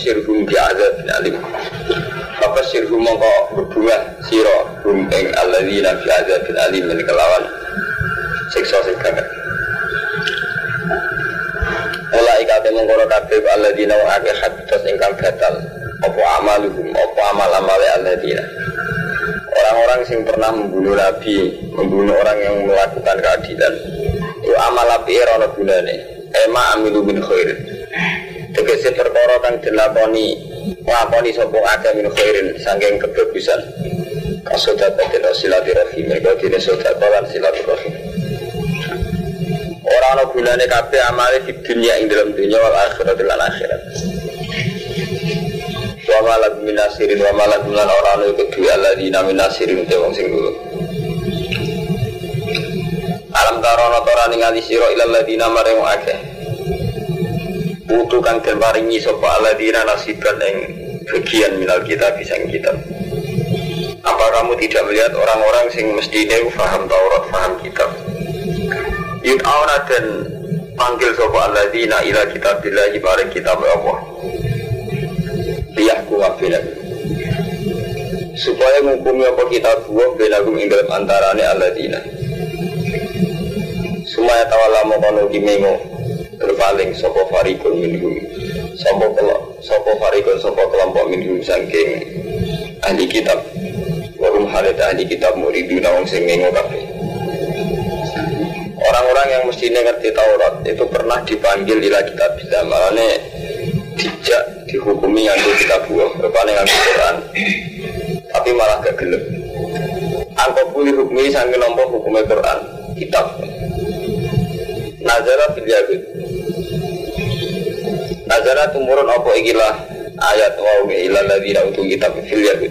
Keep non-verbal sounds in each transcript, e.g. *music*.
Fabashirhum bi'adzabin alim. Fabashirhum mongko berbunga siro Hum ing alladzina bi'adzabin alim Ini kelawan. Siksa sing gagal Mulai kate mengkono kabeh alladzina wa ake habitas ingkang batal. Apa amaluhum, apa amal-amale alladzina. Orang-orang sing pernah membunuh Nabi Membunuh orang yang melakukan keadilan. Itu amal api rono gunane. Ema amilu min khairin tegese perkara kang dilakoni nglakoni sapa akeh min khairin saking kebagusan kasodat dan silaturahim mereka dene sodat lan silaturahim. Ora ana gunane kabeh amale di dunia ing dalam dunia wal akhirat lan akhirat. Wa malak minasirin wa malak lan ora ana kedua alladzina minasirin te sing dulu Alam tarono tora ningali sira ilal ladina maring akeh Utu kang den paringi sapa aladina nasiban ing bagian minal kita bisa kitab. Apa kamu tidak melihat orang-orang sing mestine faham Taurat, faham kitab? Yud'auna dan panggil sapa aladina ila kitabillahi bareng kitab Allah. Liyahku wabina supaya menghukumi apa kitab buah benagum ing dalam antarane aladina. Sumaya tawala mau kimengo berpaling sopo farikun minhum sopo kelompok sopo farikun sopo kelompok minhum sangking ahli kitab. Warum halit ahli kitab muridu nawang sing kabeh. Orang-orang yang mestinya ngerti Taurat itu pernah dipanggil ila kitab. Bisa malahnya dijak dihukumi yang kitab buah berpaling yang Quran. Tapi malah gak gelap angkot pulih hukumi sangking nombor hukumnya Quran kitab. Nazara fil Yahud Nazara tumurun apa? Ikilah ayat wa ila ladina utul kitab fil Yahud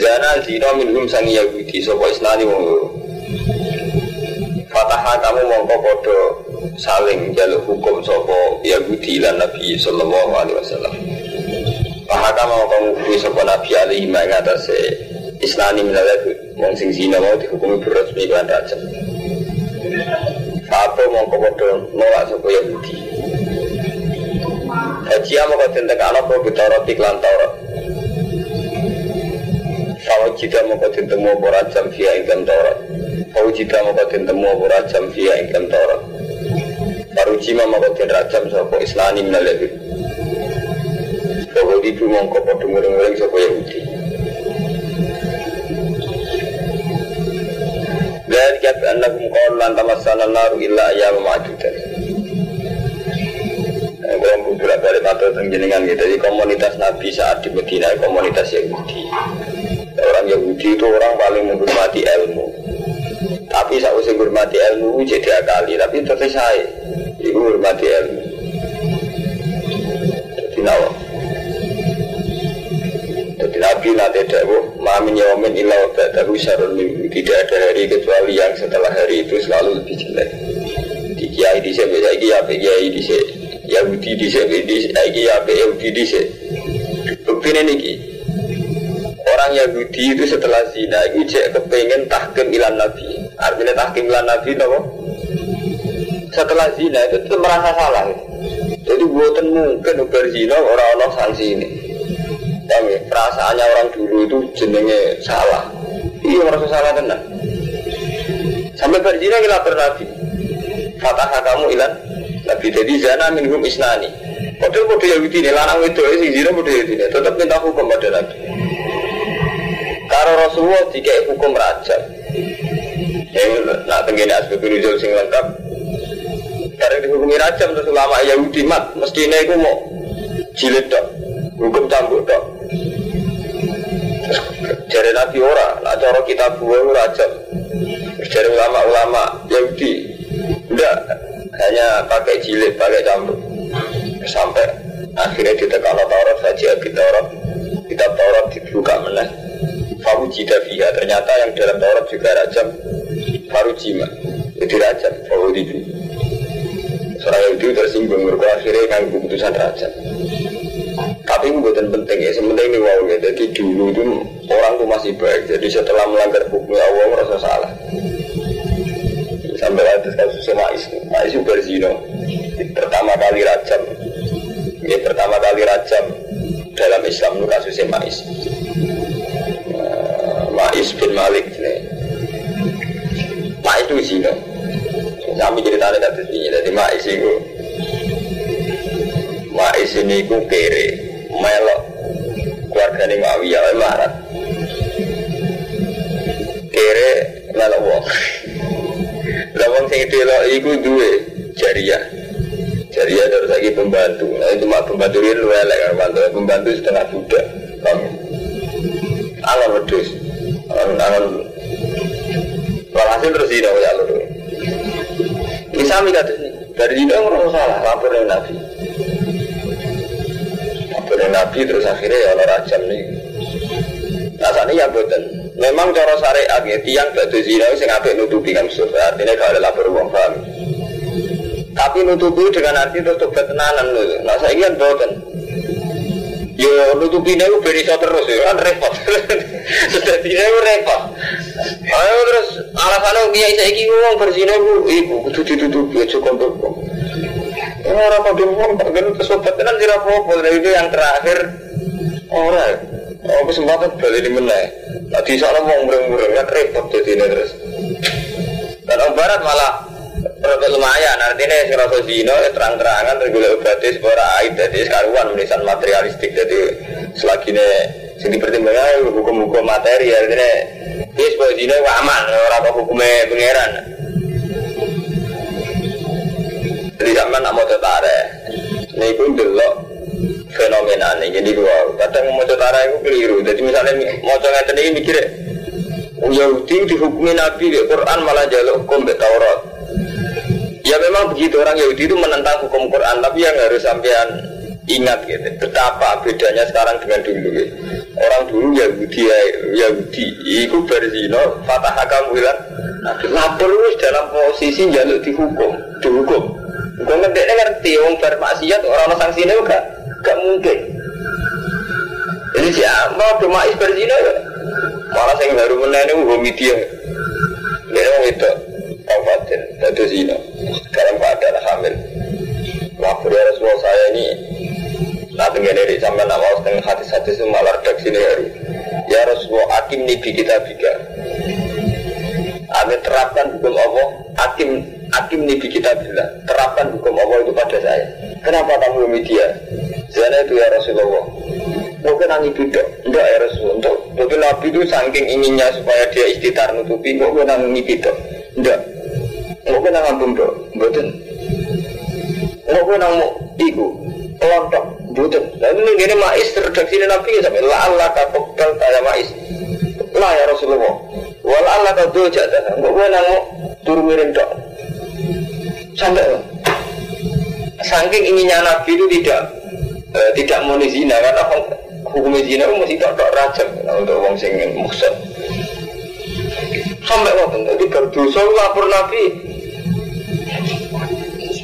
Zana zina minhum sangi Yahudi sopa isnani wong loro. Fataha kamu mongko podo saling jaluk hukum sopo Yahudi ila Nabi sallallahu alaihi wasallam. Fahaka mau kamu hukumi sopo Nabi alaihi mengatasi Isnani minal Wong sing zina mau dihukumi berresmi kelan rajam apa mau kemudian nolak suku Yahudi Haji mau kau tentang anak mau bicara iklan Taurat Fawaj jika mau kau tentang mau berajam via iklan Taurat Fawaj jika mau kau tentang mau berajam via iklan Taurat Faruji mau kau rajam suku Islani minal Yahudi. Fawaj ibu mau kau dengar-dengar suku Yahudi. Dari kata annakum qawlan tamassana naru illa ayyam ma'dudan. Kalau beberapa kali matur jenengan gitu, jadi komunitas Nabi saat di Medina komunitas Yahudi. Orang Yahudi itu orang paling menghormati ilmu. Tapi saat usia menghormati ilmu jadi kali, tapi tetap saya, itu menghormati ilmu. Jadi nawa. Jadi Nabi nanti dakwah Mamin yawamin illa wabadahu syarun minggu Tidak ada hari kecuali yang setelah hari itu selalu lebih jelek Di kiai di sini, ya kiai di sini Yahudi di sini, lagi ya Yahudi di sini Bukti ini Orang Yahudi itu setelah zina Itu cek kepengen tahkim ilan Nabi Artinya tahkim ilan Nabi apa? Setelah zina itu tetap merasa salah Jadi buatan mungkin berzina orang-orang sanksi ini Paham ya? Perasaannya orang dulu itu jenenge salah. Iya merasa salah tenang. Sampai berzina kita bernabi. Fatah kamu ilan. Nabi jadi zana minhum isnani. Padahal kode Yahudi ini lanang itu sing zina kode Yahudi ini tetap minta hukum pada Nabi. Karo Rasulullah jika hukum raja. Ya, nak tenggine asbab nuzul sing lengkap. Karena dihukumi raja terus ulama Yahudi mat, mestinya itu mau jilid dok, hukum cambuk dok. Jadi Nabi ora, nak cara kita buah raja. Dari ulama-ulama Yahudi, enggak hanya pakai jilid, pakai cambuk. Sampai Akhirnya ditekan Taurat saja kita Taurat kita Taurat dibuka menang. Faruji Davia ternyata yang dalam Taurat juga rajam Farujima jadi rajam itu Seorang itu tersinggung mereka akhirnya kan keputusan rajam tapi itu bukan penting ya, sementing ini wow ya. Jadi dulu itu orang tuh masih baik. Jadi setelah melanggar hukum Allah merasa salah. Sampai ada kasus Mais, Mais itu berzino. Pertama kali rajam, ini pertama kali rajam dalam Islam itu kasusnya Mais. Uh, Mais bin Malik ini. Mais itu zino. Kami ceritanya kasus ini. Jadi Mais itu Mais ini ku kere melok keluarga ini Muawiyah wae marat kere melok wong lah wong sing delok iku duwe jariah. Jariah terus lagi pembantu. Nah itu mah pembantu ini lu elek kan pembantu. Pembantu setengah budak angan wedus angan angan walhasil terus ini ya lu bisa mikir dari ini orang salah lapor nabi. Oleh Nabi terus akhirnya ya orang rajam nih. Ini ya betul. Memang cara syariat ya tiang batu zina sing apik nutupi kan musuh. Artinya kalau ada lapor uang paham. Tapi nutupi dengan arti terus tobat tenanan loh. Nah saya ingin betul. Yo nutupi nih beri terus ya kan repot. *laughs* Tidak repot. Ayo terus alasannya saya ingin ngomong berzina bu, ibu kudu ditutupi aja. Orang pada ngomong, tak genut kesobat kan tidak apa-apa. Itu yang terakhir orang. Oh kesempatan balik di mana? Nah di sana mau mureng-mureng kan repot jadi ini terus. Orang barat malah rada lumayan. Artinya si rasa zino ya terang-terangan terus gue berarti sebuah aib jadi sekaruan menisan materialistik. Jadi selagi ini sing dipertimbangkan hukum-hukum materi artinya ini sebuah zino aman orang hukumnya pangeran. Jadi sama nak mau tertarik. Ini pun delok fenomena ini. Jadi dua. Kadang mau tertarik itu keliru. Jadi misalnya mau coba ini mikir, oh, Yahudi dihukumi Nabi di Quran malah jaluk hukum di Taurat. Ya memang begitu orang Yahudi itu menentang hukum Quran, tapi yang harus sampean ingat gitu betapa bedanya sekarang dengan dulu gitu. orang dulu Yahudi ya Yahudi itu berzino fatah kamu bilang nah, lapor dalam posisi jaluk dihukum dihukum Gue ngerti ngerti, wong bermaksiat orang sanksi ini gak gak mungkin. Jadi siapa cuma berzina ya, malah saya baru menanya gue media. Dia orang itu kabupaten, itu zina dalam keadaan hamil. Waktu dia Rasulullah saya ini Nanti nggak dari sampai nama setengah hati-hati itu malah redaksi ini hari. Ya Rasulullah akim nibi kita tiga. Amin terapkan hukum Allah, akim Hakim kita bilang terapkan hukum Allah itu pada saya. Kenapa kamu media? Saya itu ya Rasulullah. Mungkin nangi bidok, enggak ya Rasulullah. Untuk mungkin Nabi itu saking inginnya supaya dia istitar nutupi, mungkin nangi bidok, enggak. Mungkin nangi bundok, betul. Mungkin nangi iku, kelontok, betul. Lalu ini ini mais redaksi Nabi sampai la Allah kapokal kaya mais. Lah ya Rasulullah. Wala Allah kau dojak dah. Mungkin nangi turu miring dok sampai saking inginnya Nabi itu tidak eh, tidak mau zina karena hukum zina itu mesti tak tak rajam untuk orang sing muksud. Sampai waktu itu berdosa lapor Nabi.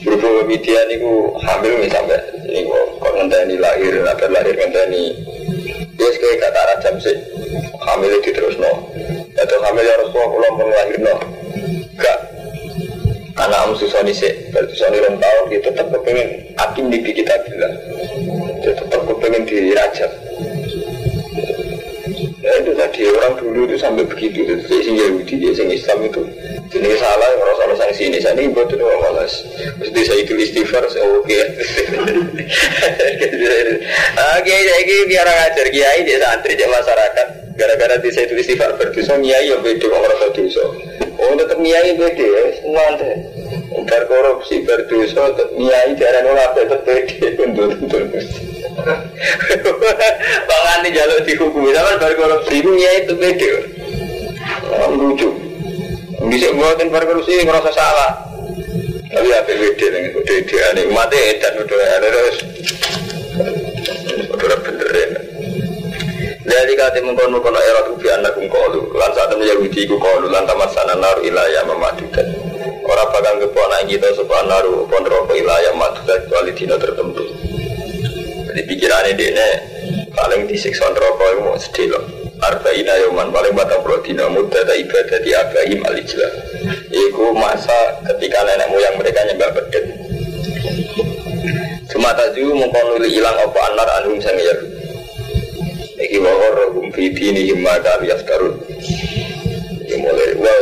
Berhubung media niku hamil nih sampai niku kok ngenteni lahir agar lahir ngenteni dia sekali kata rajam sih. Hamil itu terus no atau hamil ya Rasulullah kalau mau lahir no gak anak om susoni sih berarti susoni rom tahun dia tetap kepengen akim di kita bilang dia tetap kepengen di raja ya itu tadi orang dulu itu sampai begitu. Itu si Yahudi dia sing Islam itu. Jenis salah orang salah sanksi ini saya ini buat itu malas mesti saya itu istighfar saya oke. *laughs* Oke jadi biar ngajar kiai dia santri dia masyarakat gara-gara di saya tulis istighfar berdosa kiai ya beda orang dosa Oh tetap niai beda ya, semua teh. Bar korupsi, berdosa, tetap niai darah nolak tetap beda, bentur bentur. Bahkan di jalur dihukumi sama bar korupsi itu niai itu beda. Oh, lucu. Bisa buatin bar korupsi ngerasa salah. Tapi apa beda dengan beda ini umatnya edan udah ada terus. Mengkono kono era tu bi anakum qalu lan saat temen Yahudi ku qalu lan tamassana nar ilaya mamadudan ora bakal keponak kita sapa naru apa neraka ilaya mamadudan kecuali dina tertentu. Jadi pikirannya dia paling disiksa neraka itu mau sedih loh. Arba'ina yoman paling batang puluh dina muda da ibadah di Abrahim alijlah Iku masa ketika nenek moyang mereka nyembah bedek Cuma tadi mengkonuli hilang apa anar anhum sang Yahudi Iki wa gharrahum fi dinihim ma kanu yaftarun. Mulai wa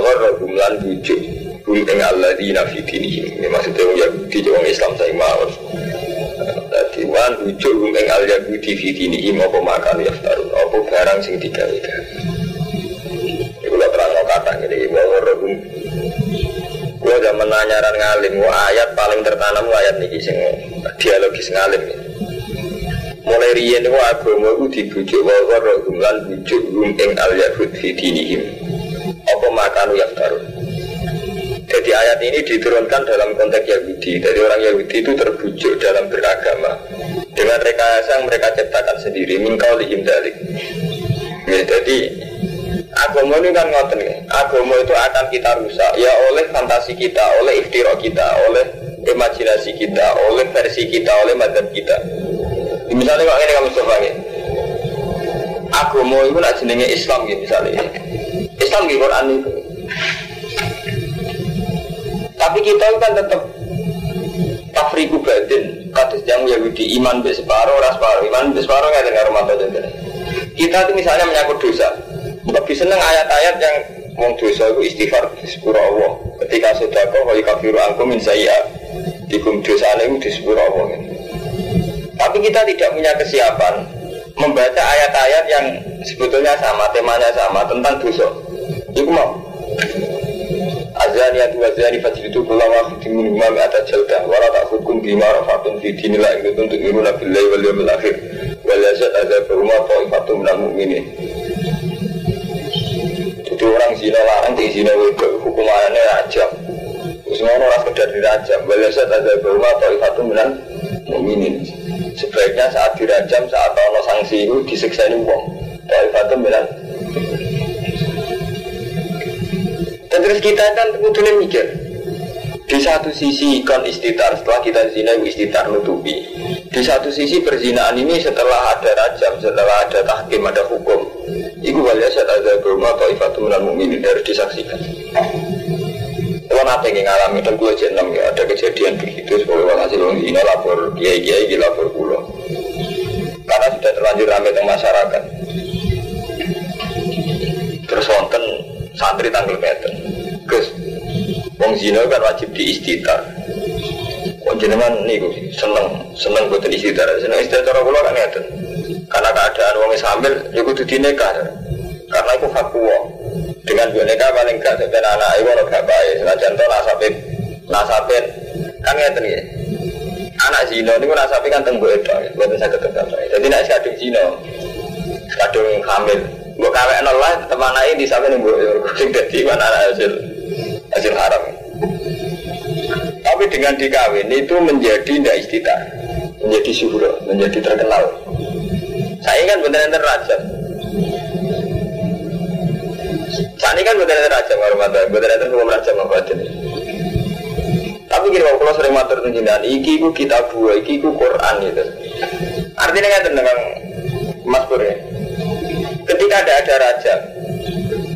lan bujuk hum ing alladzina fi dinihim. Ini maksudnya wong Yahudi wong Islam saya mawon. Dadi wan bujuk hum ing al Yahudi fi dinihim apa ma kanu yaftarun. Apa barang sing digawe. Iku lho terang kata ngene wa gharrahum Gua zaman nanyaran ngalim, ayat paling tertanam ayat niki sing dialogis ngalim. Ya mulai riyen wa agama iku dibujuk wa warahum lan bujuk hum ing al yahud fi dinihim. Apa makan yaftarun jadi ayat ini diturunkan dalam konteks Yahudi. Jadi orang Yahudi itu terbujuk dalam beragama. Dengan rekayasa yang mereka ciptakan sendiri. Minkau lihim dalik. Ya, Jadi Agama ini kan ngoten Agama itu akan kita rusak. Ya oleh fantasi kita, oleh ikhtirok kita Oleh imajinasi kita, oleh versi kita, oleh madhab kita Misalnya kok ini kamu coba ya. mau itu nak jenenge Islam gitu misalnya. Islam di Quran itu. Tapi kita kan tetap tafriku batin kados yang Yahudi iman be separuh ras separuh iman be separuh nggak dengar jadi kita itu misalnya menyangkut dosa lebih seneng ayat-ayat yang wong dosa itu istighfar sepura Allah ketika sudah kau kafiru angkum min saya dikum dosa itu di Allah gitu. Tapi kita tidak punya kesiapan membaca ayat-ayat yang sebetulnya sama, temanya sama tentang dosa. Ibu mau. Azani atu azani fajritu kula wahidin min imam ata jaldah wala ta'khudkum bima rafatun fi dinillah in kuntum tu'minuna billahi wal yawmil akhir. Wal yazad adzab rumah ta'ifatun minal mu'minin. Jadi orang zina larang di zina wedok hukumannya rajam. Terus ngono ora sekedar dirajam. Wal yazad adzab rumah ta'ifatun minal mu'minin sebaiknya saat dirajam saat ono sanksi itu disiksa ini uang Taifatun bilang. Dan terus kita kan kudunya mikir di satu sisi kon istitar setelah kita zina istitar nutupi. Di satu sisi perzinaan ini setelah ada rajam setelah ada tahkim ada hukum itu waliya saat ada berumah Taifatun minal mu'minin harus disaksikan kalau nanti ngalami dan gue jeneng ya ada kejadian begitu sebagai hasil ini lapor kiai kiai di lapor pulau karena sudah terlanjur ramai di masyarakat. Terus wonten santri tanggal meter, Gus, wong zina kan wajib di istitar. Wong jenengan niku seneng seneng buat istitar, seneng istitar cara kula kan ngeten. Karena keadaan wong hamil, ya kudu dinekah. Karena itu fatwa dengan boneka paling gak sampai anak ibu orang gak baik. Senajan to nasabin nasabin. Kan ngeten ya anak zino ini nasabin kan tenggu itu buat bisa ketemu. Jadi nak kadung zino kadung hamil gue kawin nol lah teman aja di sampai nunggu sing jadi mana hasil hasil haram. Tapi dengan dikawin itu menjadi tidak istitar menjadi syuhur menjadi terkenal. Saya kan benar-benar raja saat ini kan bukan ada raja warahmatullahi bukan ada hukum raja mabatin. Tapi gini kalau sering matur tunjukan, iki ku kita dua, iki ku Quran gitu. Artinya kan tentang Mas Pur ya. Ketika ada ada raja,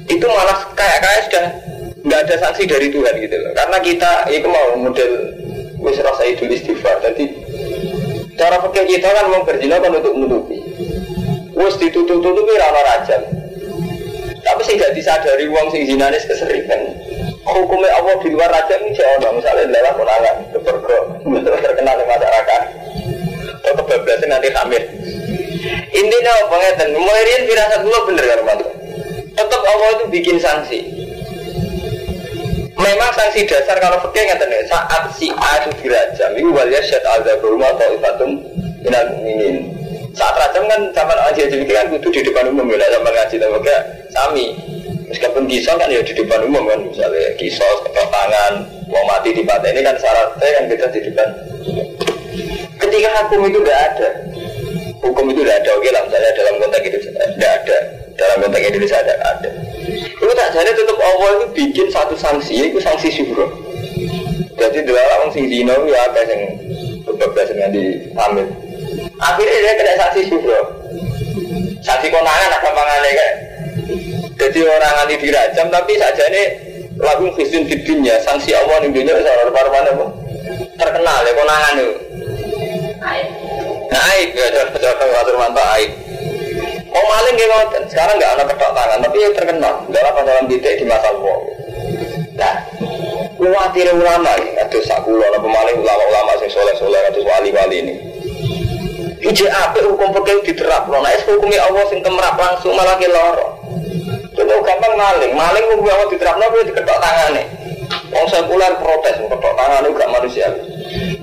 itu malah kayak kayak sudah nggak ada sanksi dari Tuhan gitu loh. Karena kita itu mau model wis rasa itu istighfar. Jadi cara pikir kita kan mau berzina kan untuk menutupi. Wis ditutup-tutupi rana raja. Sih gak disadari uang sing zinanis keseringan. Hukumnya Allah di luar raja ini jauh misalnya lewat menangan kepergo terkenal di masyarakat. Atau kebablasan nanti hamil. Intinya apa ngeten? Mulai rian firasat dulu bener kan Tetap Allah itu bikin sanksi. Memang sanksi dasar kalau fakir ngeten ya saat si A itu dirajam, itu walia syat al-zabrumah atau ifatum minal minin saat rajam kan zaman aja jadi kan kudu di depan umum ya zaman ngaji tapi kayak sami meskipun kisah kan ya di depan umum kan misalnya kisah ketok tangan mau mati di pantai ini kan syaratnya kan kita di depan ketika hukum itu tidak ada hukum itu tidak ada oke lah misalnya dalam konteks itu tidak ada dalam konteks Indonesia ada ada. Itu tak jadi tetap Allah itu bikin satu sanksi, itu sanksi syukur. Jadi dua orang sing zino ya ada yang beberapa dengan diambil. Akhirnya dia kena sanksi syukur. Sanksi konangan ada pangannya kan. Jadi orang nanti dirajam tapi saja ini lagu Kristen di dunia sanksi Allah di dunia seorang mana terkenal ya konangan itu. Nah, aib ya, coba ngatur mantap aib. Oh maling ngoten. Sekarang nggak ada ketok tangan, tapi ya terkenal dalam dalam titik di masa lalu. Nah, khawatir ulama ini, atau sakulo, ada pemaling ulama-ulama yang soleh-soleh, atau wali-wali ini. Ije apa hukum pakai diterap, nah hukumnya Allah sing kemerap langsung malah ke loro. Itu gampang maling, maling hukum Allah diterap, nah diketok tangan nih. Wong sekuler protes, ketok tangan itu gak manusia.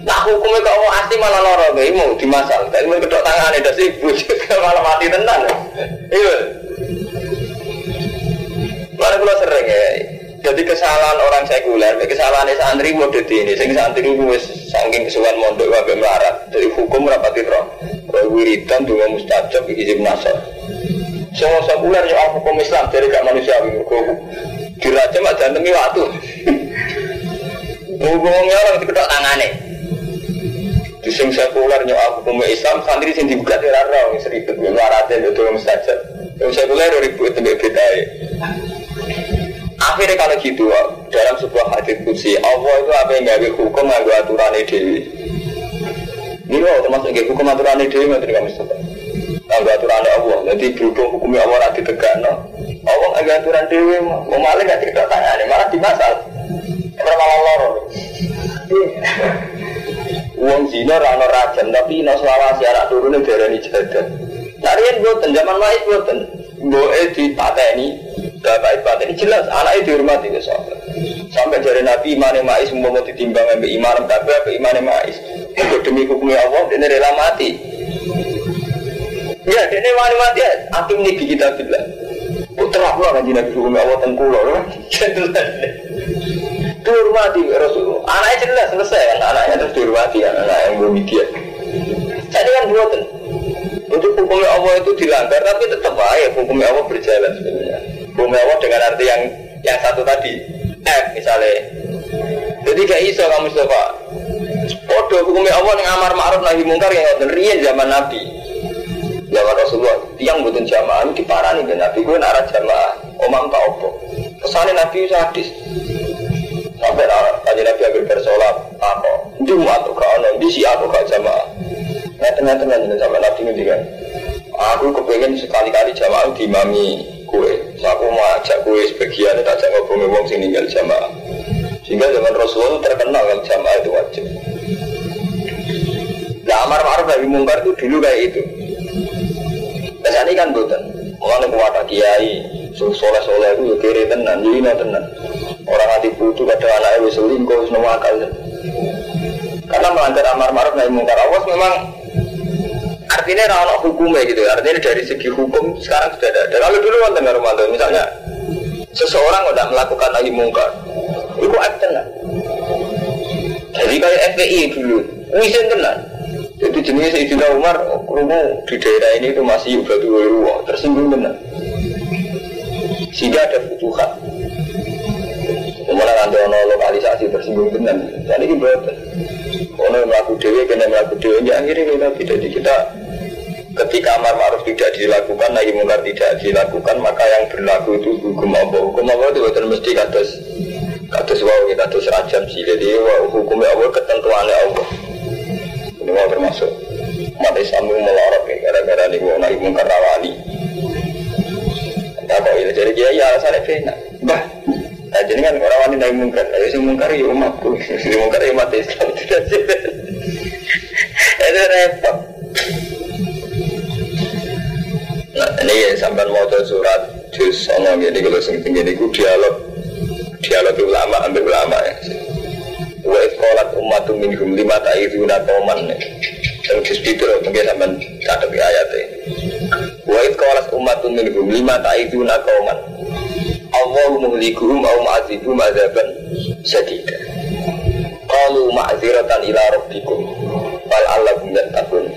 Nah hukumnya kok mau asli malah loro *laughs* gak mau dimasal. Tapi mau kedok tangan itu sih malah mati tenan. Iya. Mana kalau sering ya. Jadi kesalahan orang sekuler, kesalahan santri mau ini. Sing santri itu saking kesuwan mondok wabe melarat. Jadi hukum rapati roh. Kalau wiridan dua mustajab izin nasar. Semua sekuler ya hukum Islam jadi gak manusia. Dirajam aja demi waktu. Hubungnya orang diketok tangannya. Di sing sekuler aku hukum Islam santri sing dibuka di rara wong seribet wong larate itu wong mustajab. Wong sekuler ribut tembek bedai. Akhirnya kalau gitu dalam sebuah hadis kursi Allah itu apa yang gawe hukum nganggo aturan dewi. Ini loh termasuk gawe hukum aturan dewi nanti kamu sebut. Nganggo aturan Allah. Nanti berhubung hukumnya Allah nanti tegak no. Allah nganggo aturan dewi mau malah nggak tidak tanya malah dimasal. Berapa loro. Uang zina rano rajam tapi no selawasi anak turun itu darah ini jadah. Narian buatan zaman lain buatan. Boe di pateni, bapak pateni jelas anaknya dihormati ke sahabat. Sampai dari Nabi iman mais semua mau ditimbang sampai iman tapi apa iman mais. Untuk demi hukumnya Allah ini rela mati. Ya, ini wani mati ya. Akim ini kita bilang. Putra pula kan jinak hukumnya Allah tengkulo. dihormati Rasul. Anaknya jelas selesai kan, anaknya terus dihormati anak yang belum dia. Jadi kan buatan. Untuk hukumnya Allah itu dilanggar, tapi tetap baik hukumnya Allah berjalan sebenarnya. Hukumnya Allah dengan arti yang yang satu tadi, F misalnya. Jadi gak iso kamu coba. Podo hukumnya Allah yang amar ma'ruf nahi mungkar yang ngoten riyen zaman Nabi. Zaman Rasulullah, tiang butuh jamaah di parani dan Nabi gue nara jamaah. Omam tak opo. Kesannya Nabi sadis. Sampai aja Nabi ambil bersolat apa? Jumat tuh kau di si aku kau jamaah. Nah tengah-tengah ini sampai Nabi ini kan. Aku kepengen sekali-kali jamaah dimami kue. So, aku mau ajak kue sebagian, tak ajak ngobrol ngomong sini tinggal jamaah. Sehingga zaman Rasulullah terkenal kalau jamaah itu wajib. Nah, amar ma'ruf nahi mungkar itu dulu kayak itu. Ini kan bukan. Mengenai kuwata kiai, soleh soleh itu ya kiri tenan, jadi tenan. Orang hati putu kadang wis selingkuh, wis akal. Karena melanggar amar ma'ruf nahi mungkar awas memang artinya rano hukumnya gitu. Artinya dari segi hukum sekarang sudah ada. Kalau dulu dengar Ramadan, misalnya seseorang udah melakukan nahi mungkar, itu action lah. Jadi kayak FPI dulu, wisin tenan. Jadi jenis Sayyidina Umar, rumu di daerah ini itu masih ubatu ruwa, tersinggung benar. Sehingga ada futuhat. Kemudian ono lokalisasi tersinggung benar. Jadi ini betul. Ono melaku dewi, kena melaku dewi. Ya akhirnya kita tidak kita ketika amar ma'ruf tidak dilakukan, nahi mungkar tidak dilakukan, maka yang berlaku itu hukum Allah. Hukum Allah itu betul mesti kados kados kita kados rajam sih. Jadi hukumnya Allah ketentuannya Allah. Ini mau termasuk umat Islam yang melorot ya, gara-gara ini mau naik mungkar rawani. Tahu ini jadi dia ya alasannya benar. Bah, nah, jadi kan orang wanita naik mungkar, ayo si mungkar ya umatku, si mungkar ya umat Islam tidak *laughs* sih. Itu repot. Nah ini ya sampai mau surat jus sama gini kalau sing tinggi ini dialog. Dialog ulama ambil ulama ya. Wa iskolat ummatu minhum lima ta'iduna qauman. Yang disbitu mungkin sampai catat di ayatnya Wa iskolat ummatu minhum lima ta'iduna qauman. Allah muhlikuhum au ma'azibuhum azaban sadida Qalu ma'ziratan ila rabbikum Fal allakum dan takun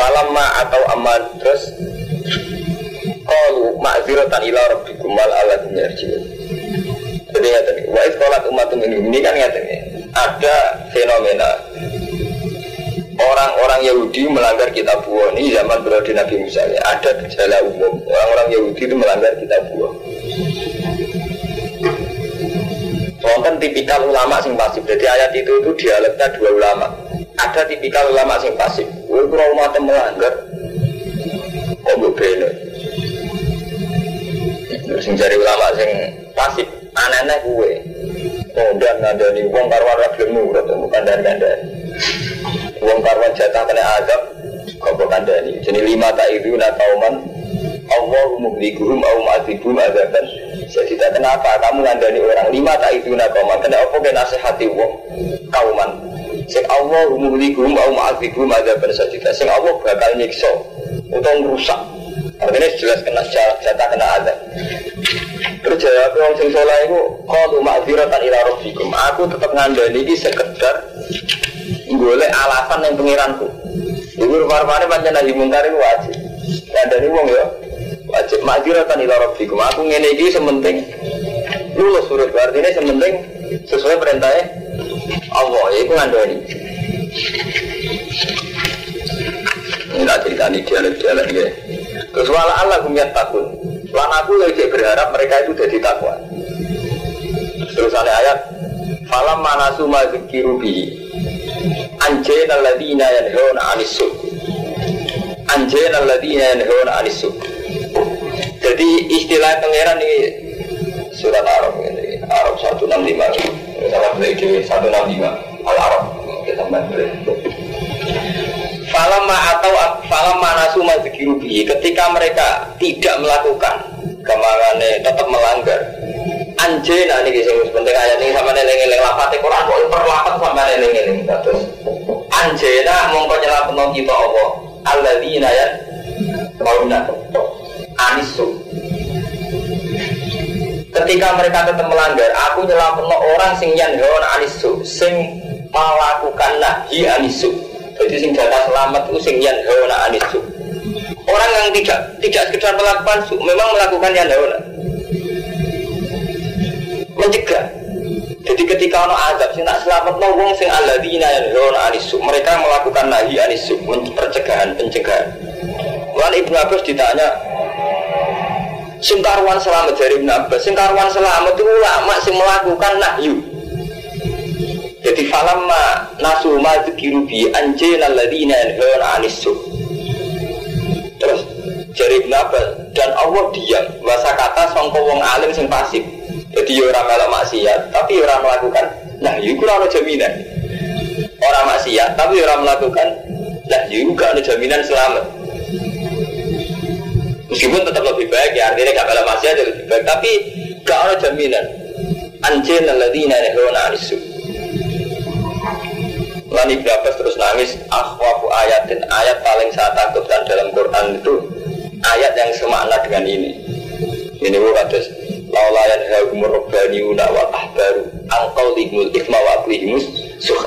Falamma atau aman terus Qalu ma'ziratan ila rabbikum wal ala yarjiun. Jadi iki, wa iskolat umat ini kan ngeten iki. Ada fenomena orang-orang Yahudi melanggar kitab buah ini zaman periode Nabi Musa ya. Ada gejala umum orang-orang Yahudi itu melanggar kitab buah. Wonten tipikal ulama sing pasif. Jadi ayat itu itu dialeknya dua ulama. Ada tipikal ulama sing pasif. Kowe kira umat melanggar kok mbok bene. Terus cari ulama sing pasif aneh-aneh gue. Dan ngandani karo ora gelem nurut bukan dan kandani. Wong karo jatah kena azab kok kandani. Jadi lima tak itu nak kauman Allah muhlikuhum au ma'adzibum azaban jadi kenapa kamu ngandani orang lima tak itu nak kauman kenapa kena nasihati wong kauman sing Allah muhlikuhum au ma'adzibum azaban sajida sing Allah bakal nyiksa utawa rusak artinya jelas kena jatah kena azab Terus jawab orang sing soleh itu Qalu ma'ziratan ila rabbikum. Aku tetap ngandani ini sekedar Boleh alasan yang pengiranku. Ibu rumah-rumahnya panjang nahi mungkar itu wajib. Ngandani wong ya Wajib ma'ziratan ila rabbikum. Aku ngene ini sementing Lulus surut Artinya sementing Sesuai perintahnya Allah Ya itu ngandani. Ini tak cerita ini dialek-dialek ya Terus wala Allah kumyat takun Lan aku lagi berharap mereka itu jadi takwa. Terus ada ayat Falam manasu mazikiru bihi Anjena ladina yanhona anisu Anjena ladina yanhona anisu Jadi istilah pangeran ini Surat Arab ini Arab 165 Salah beli 165 Al-Arab Kita beli Falamma atau falamma nasu madzikiru ketika mereka tidak melakukan kemangane tetap melanggar. Anjena ini sing penting ayat ini sama neling-eling lafate Quran kok perlapat sama neling-eling terus anjena mongko nyelapno kita Allah. Alladzina ya kauna anisu ketika mereka tetap melanggar aku nyelapno orang sing yanhaun anisu sing melakukan nahi anisu jadi sing jatah selamat itu sing yan hawana anisu. Orang yang tidak tidak sekedar melakukan su, memang melakukan yan hawana. Mencegah. Jadi ketika ono azab sing tak selamat no wong sing alladzina yan hawana anisu. Mereka melakukan nahi anisu, pencegahan, pencegahan. Lalu Ibnu Abbas ditanya, Singkarwan selamat dari Ibnu Abbas. Singkarwan selamat itu ulama sing melakukan nahyu. Jadi falamma nasu ma dzikiru bi anjena alladziina yanhauna 'anis. Terus jari Ibnu dan Allah diam bahasa kata sangka wong alim sing pasif. Jadi ya ora melok maksiat, tapi ya ora melakukan nah iku ora jaminan. Orang maksiat, tapi ya ora melakukan nah iku gak ada jaminan selamat. Meskipun tetap lebih baik ya artinya gak melok maksiat ya lebih baik, tapi gak ada jaminan. Anjena alladziina yanhauna 'anis su. Lani Abbas terus nangis Akhwafu ayat dan ayat paling saya takutkan dalam Quran itu Ayat yang semakna dengan ini Ini bukan terus Laulayan hagumur robbaniuna wal ahbaru Angkau lihmul ikma wa aklihimus suha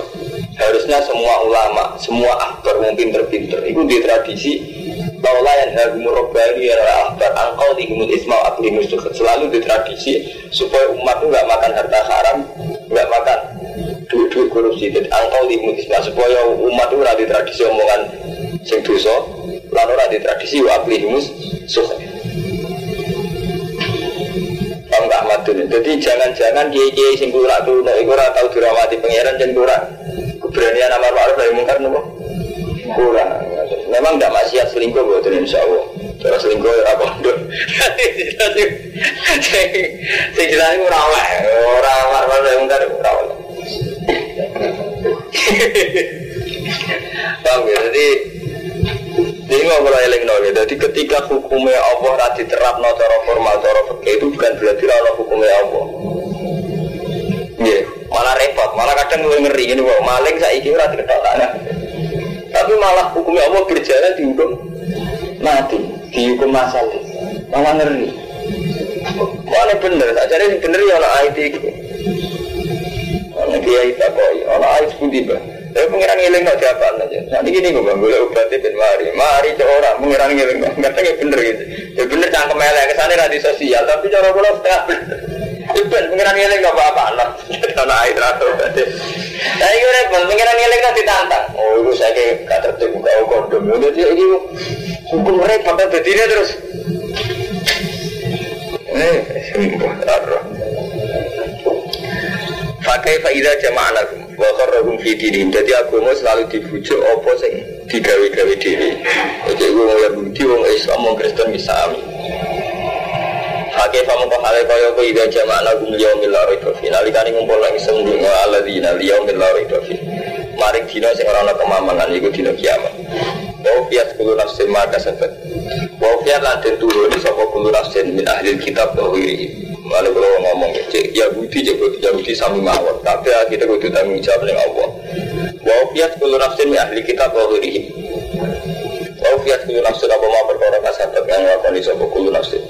Harusnya semua ulama, semua ahbar yang pinter-pinter Itu di tradisi Laulayan hagumur robbaniuna wal ahbar Angkau lihmul ikma wa aklihimus suha Selalu di tradisi Supaya umat itu nggak makan harta haram nggak makan duit-duit korupsi. Dan angkau di mutisma supaya umat itu rada tradisi omongan sing dosa lalu rada tradisi wakli himus suka Paham gak madun jadi jangan-jangan kiai-kiai sing kurang tuh nek iku tau dirawati pangeran kurang. Keberanian amar ma'ruf nahi mungkar nopo? Kurang memang tidak maksiat selingkuh buat insya Allah cara selingkuh ya apa? Sing jelas ora oleh ora amar ma'ruf nahi mungkar ora oleh Paham ya? Jadi ini nggak boleh eling no, Jadi ketika hukumnya Allah tadi terap no cara formal cara itu bukan berarti Allah hukumnya Allah. Iya, malah repot, malah kadang ngeri ini maling saya ora diketok tanah. Tapi malah hukumnya Allah berjalan dihukum mati, dihukum masalah, malah ngeri. Mana bener, tak cari bener ya Allah IT itu. Ana kiai tak koi, ana ais pun tiba. Ya pengiran ngiling no siapa aja. Nanti gini gue bang, boleh obatnya ben mari, mari orang pengiran ngiling no. Nggak ya bener gitu. Ya bener cangkem elek ke sana radio sosial, tapi cara gue setengah bener. Itu pengiran ngiling no apa-apa lah. Tanah air atau obatnya. Nah ini repot, pengiran ngiling no ditantang. Oh itu saya kayak kata tuh buka kondom. Udah dia ini hukum repot, tapi dia terus. Eh, Pakai faida jamaah wa kharrahum fi. Jadi agama selalu dibujuk apa sing digawe-gawe dhewe. Jadi wong Yahudi, wong Islam, wong Kristen misami. Hake famu kok hale kaya kowe ida jamaah lagu yaumil la raiba fi. Nalikane ngumpul nang sembung alladzina yaumil la raiba fi. Mari dina sing ora ana kemamangan iku dina kiamat. Wa fiat kullu nafsin ma kasabat. Wa fiat lan turun sapa kullu nafsin min ahli kitab wa Lalu kalau ngomong cek Yahudi cek Yahudi sami mawon. Tapi kita kudu tanggung jawab dengan Allah. Wa fiat kullu nafsin min ahli kitab wa ghairihi. Wa fiat kullu nafsin apa mau perkara kasabat yang ngakoni sapa kullu nafsin.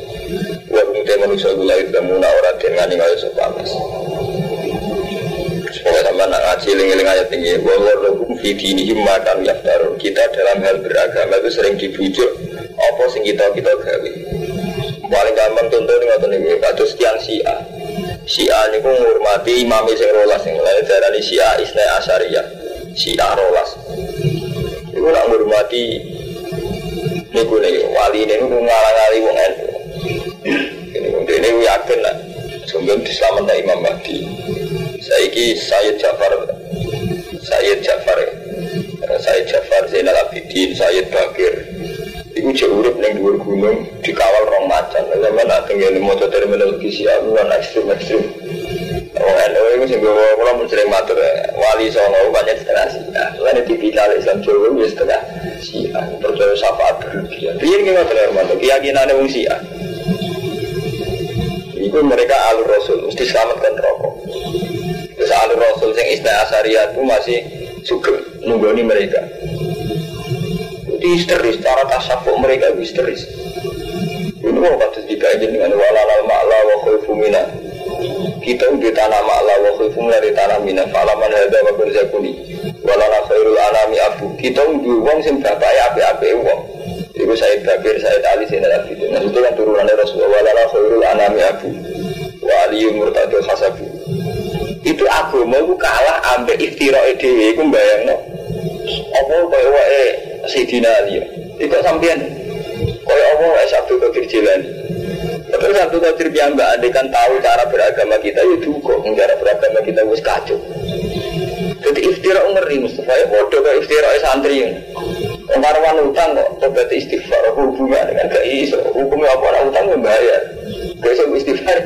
Wa kemudian manusia gula itu muna ora den ngani kaya sapa mas. Supaya tambah nak ngaji ling-ling ayat tinggi. Wa warlakum fi dinihim makan yaftarun Kita dalam hal beragama itu sering dibujuk. Apa sing kita kita gawe? Paling gampang contoh ini ngotot ini kados sekian Syiah. Syiah ini pun menghormati imam sing rolas yang lain dari Syiah Isna Asyariyah Syiah rolas. Itu nak menghormati niku nih wali ini ngalang-ngali wong NU sumber diselamatkan Imam Mahdi saiki Sayyid Jafar Sayyid Jafar Sayyid Jafar Zainal Abidin Sayyid Bakir Iku cek urip neng dhuwur gunung dikawal rong macan. Lah sampeyan nak tinggal maca terminologi siap luar ekstrim ekstrim. Wong NU itu sing gue kula mun sering matur wali songo banyak setengah sia. Islam Jawa wis setengah sia. Percaya syafaat berlebihan. Piye ki ngoten Hermanto keyakinane wong. Iku mereka alur rasul mesti selamatkan rokok. Terus alur rasul yang istilah asariat itu masih suka nunggoni mereka histeris, cara tasawuf mereka histeris. Ini mau kata jika dengan walalal ma'la wa khaifu mina. Kita di tanah ma'la wa khaifu mina di tanah mina. Falaman hadha wa berzakuni. Walana khairul anami abu. Kita di uang sing ya api-api uang. Itu saya Bakir, saya Ali, saya Nabi. Nah itu kan turunannya Rasulullah. Walana khairul anami abu. Wa aliyu murtadul khasabu. Itu agama itu kalah ambek iftira'i dewi. Itu bayang no. Apa kaya wae Sayyidina Ali Itu sampean Kaya apa wae Sabtu Qadir Jilani Tapi Sabtu Qadir Piyambak kan tahu cara beragama kita ya duka Cara beragama kita wis kacau Jadi iftira ngeri Mustafa ya bodoh ke iftira santri Kemaruan utang kok Tobat istighfar hubungan dengan gak iso? Hukumnya apa? Orang utang membayar Besok istighfar.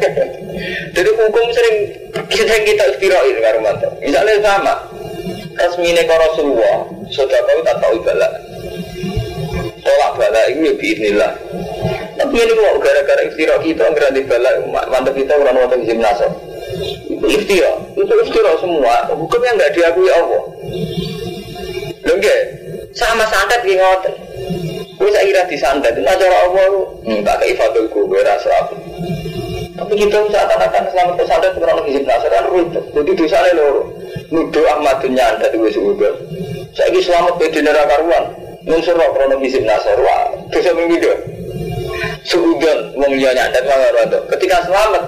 *laughs* Jadi hukum sering kita kita istirahat karo Misalnya sama resmine ke Rasulullah sudah tahu tak tahu bala. Tolak bala itu ya biinillah tapi ini kok gara-gara istirahat kita nggak di bala mantap kita orang nonton gimnas itu istirahat itu istirahat semua. Hukumnya nggak diakui Allah. Enggak sama santet di ngoten saya kira disantet, itu cara Allah kayak fadil gue rasa Tapi kita seakan-akan selamat pesantren itu orang hizib nasar kan rute. Jadi dosanya loro. Nuduh Ahmad dunia anda di udah. Saya ini selamat beda neraka karuan. Nunsur roh krono hizib nasar. Wah, dosa minggu Seudon wong liya mangan rondo. Ketika selamat,